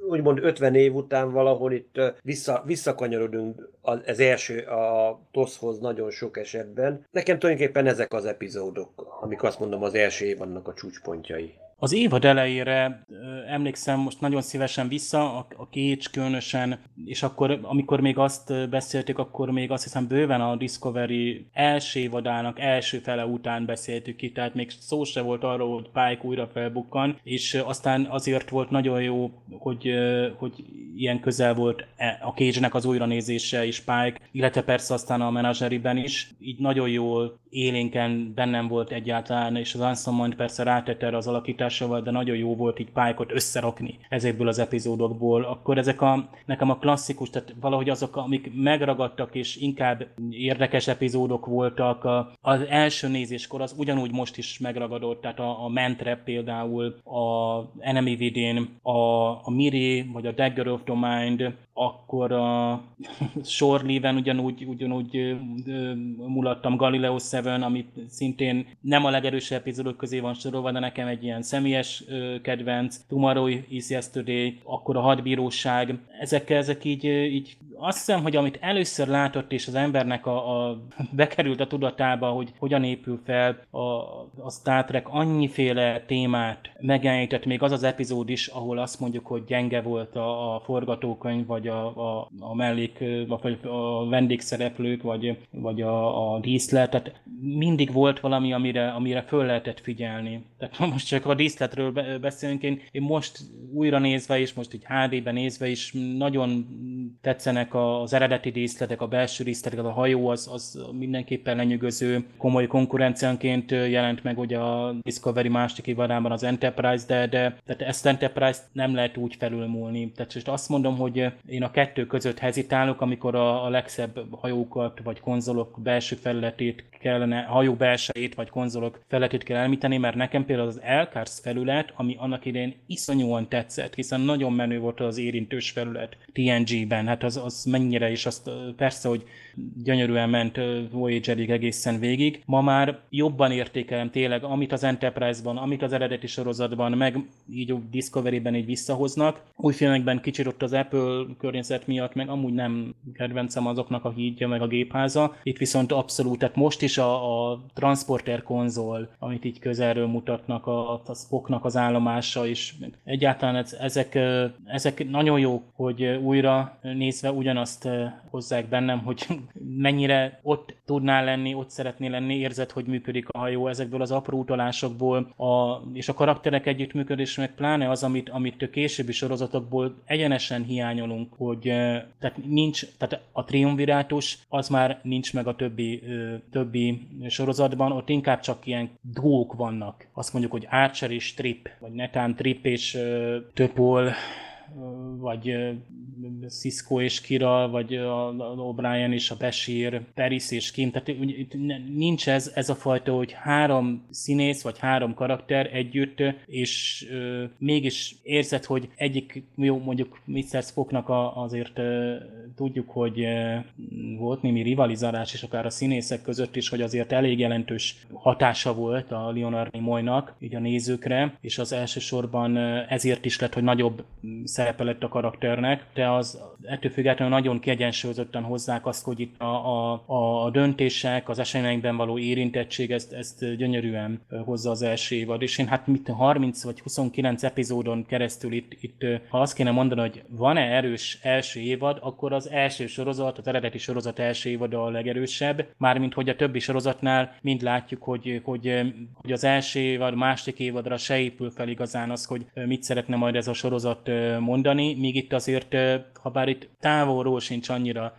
Speaker 2: úgymond 50 év után valahol itt vissza, visszakanyarodunk az első a TOSZ-hoz nagyon sok esetben. Nekem tulajdonképpen ezek az epizódok, amik azt mondom az első év annak a csúcspontjai.
Speaker 3: Az évad elejére emlékszem most nagyon szívesen vissza, a, a Cage különösen, és akkor, amikor még azt beszéltük, akkor még azt hiszem bőven a Discovery első évadának első fele után beszéltük ki, tehát még szó se volt arról, hogy Pike újra felbukkan, és aztán azért volt nagyon jó, hogy, hogy ilyen közel volt e, a cage az újranézése és Pike, illetve persze aztán a menedzseriben is. Így nagyon jól élénken bennem volt egyáltalán, és az Anson persze rátette erre az alakításával, de nagyon jó volt így Pike-ot összerakni ezekből az epizódokból. Akkor ezek a, nekem a klasszikus, tehát valahogy azok, amik megragadtak, és inkább érdekes epizódok voltak, az első nézéskor az ugyanúgy most is megragadott, tehát a, a Mentrep például, a Enemy Within, a, a Miri, vagy a Dagger of the Mind, akkor a Shore ugyanúgy, ugyanúgy mulattam Galileo 7, ami szintén nem a legerősebb epizódok közé van sorolva, de nekem egy ilyen személyes kedvenc, Tomorrow is Yesterday, akkor a hadbíróság, ezek, ezek így, így azt hiszem, hogy amit először látott, és az embernek a, a bekerült a tudatába, hogy hogyan épül fel a, a Star Trek, annyiféle témát megjelenített, még az az epizód is, ahol azt mondjuk, hogy gyenge volt a, a forgatókönyv, vagy a, a, a mellék, vagy a vendégszereplők, vagy, vagy a, a díszlet, tehát mindig volt valami, amire, amire föl lehetett figyelni. Tehát most csak a díszletről beszélünk, én, én most újra nézve, és most így HD-ben nézve is nagyon tetszenek az eredeti díszletek, a belső díszletek, a hajó az, az mindenképpen lenyűgöző. Komoly konkurenciánként jelent meg ugye a Discovery másik évadában az Enterprise, de, de tehát ezt Enterprise nem lehet úgy felülmúlni. Tehát most azt mondom, hogy én a kettő között hezitálok, amikor a, a legszebb hajókat vagy konzolok belső felületét kellene, hajó belsejét vagy konzolok felületét kell elmíteni, mert nekem például az Elkars felület, ami annak idején iszonyúan tetszett, hiszen nagyon menő volt az érintős felület TNG-ben, hát az, az mennyire is, azt persze, hogy gyönyörűen ment Voyager-ig egészen végig. Ma már jobban értékelem tényleg, amit az Enterprise-ban, amit az eredeti sorozatban, meg így a Discovery-ben így visszahoznak. Új filmekben kicsit ott az Apple környezet miatt, meg amúgy nem kedvencem azoknak a hídja, meg a gépháza. Itt viszont abszolút, tehát most is a, a Transporter konzol, amit így közelről mutatnak, a, a Spocknak az állomása, és egyáltalán ezek, ezek nagyon jó, hogy újra nézve ugyanazt hozzák bennem, hogy mennyire ott tudnál lenni, ott szeretné lenni, érzed, hogy működik a hajó ezekből az apró utalásokból, a, és a karakterek együttműködés, meg pláne az, amit, amit későbbi sorozatokból egyenesen hiányolunk, hogy tehát nincs, tehát a triumvirátus az már nincs meg a többi, többi sorozatban, ott inkább csak ilyen duók vannak. Azt mondjuk, hogy Archer és Trip, vagy netán Trip és Töpol, vagy Cisco és Kira, vagy a O'Brien és a Bashir, Paris és Kim, tehát nincs ez, ez a fajta, hogy három színész, vagy három karakter együtt, és ö, mégis érzed, hogy egyik, jó, mondjuk Mr. Spocknak a, azért ö, tudjuk, hogy ö, volt némi rivalizálás is akár a színészek között is, hogy azért elég jelentős hatása volt a Leonard Nimoynak, így a nézőkre, és az elsősorban ezért is lett, hogy nagyobb szerepe lett a karakternek, de az ettől függetlenül nagyon kiegyensúlyozottan hozzák azt, hogy itt a, a, a döntések, az eseményekben való érintettség, ezt, ezt gyönyörűen hozza az első évad. És én hát mit 30 vagy 29 epizódon keresztül itt, itt ha azt kéne mondani, hogy van-e erős első évad, akkor az első sorozat, az eredeti sorozat első évad a legerősebb, mármint hogy a többi sorozatnál mind látjuk, hogy, hogy, hogy az első évad, második évadra se épül fel igazán az, hogy mit szeretne majd ez a sorozat mondani, míg itt azért, ha bár itt távolról sincs annyira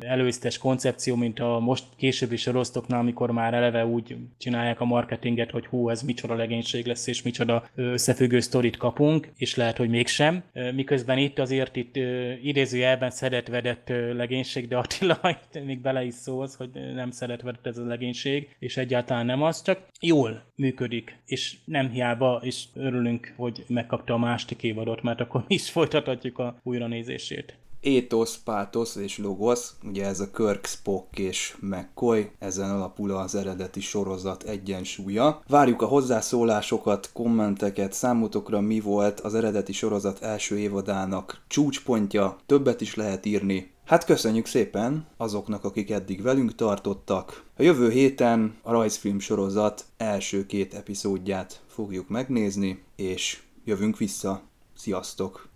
Speaker 3: előztes koncepció, mint a most későbbi soroztoknál, amikor már eleve úgy csinálják a marketinget, hogy hú, ez micsoda legénység lesz, és micsoda összefüggő sztorit kapunk, és lehet, hogy mégsem. Miközben itt azért itt idézőjelben szedett-vedett legénység, de Attila még bele is szólsz, hogy nem szedett-vedett ez a legénység, és egyáltalán nem az, csak jól működik, és nem hiába, és örülünk, hogy megkapta a másik évadot, mert akkor is folytathatjuk a újranézését.
Speaker 1: Étosz, pátosz és logosz, ugye ez a Kirk, Spock és McCoy, ezen alapul az eredeti sorozat egyensúlya. Várjuk a hozzászólásokat, kommenteket, számotokra mi volt az eredeti sorozat első évadának csúcspontja, többet is lehet írni, Hát köszönjük szépen azoknak, akik eddig velünk tartottak. A jövő héten a rajzfilm sorozat első két epizódját fogjuk megnézni, és jövünk vissza. Sziasztok!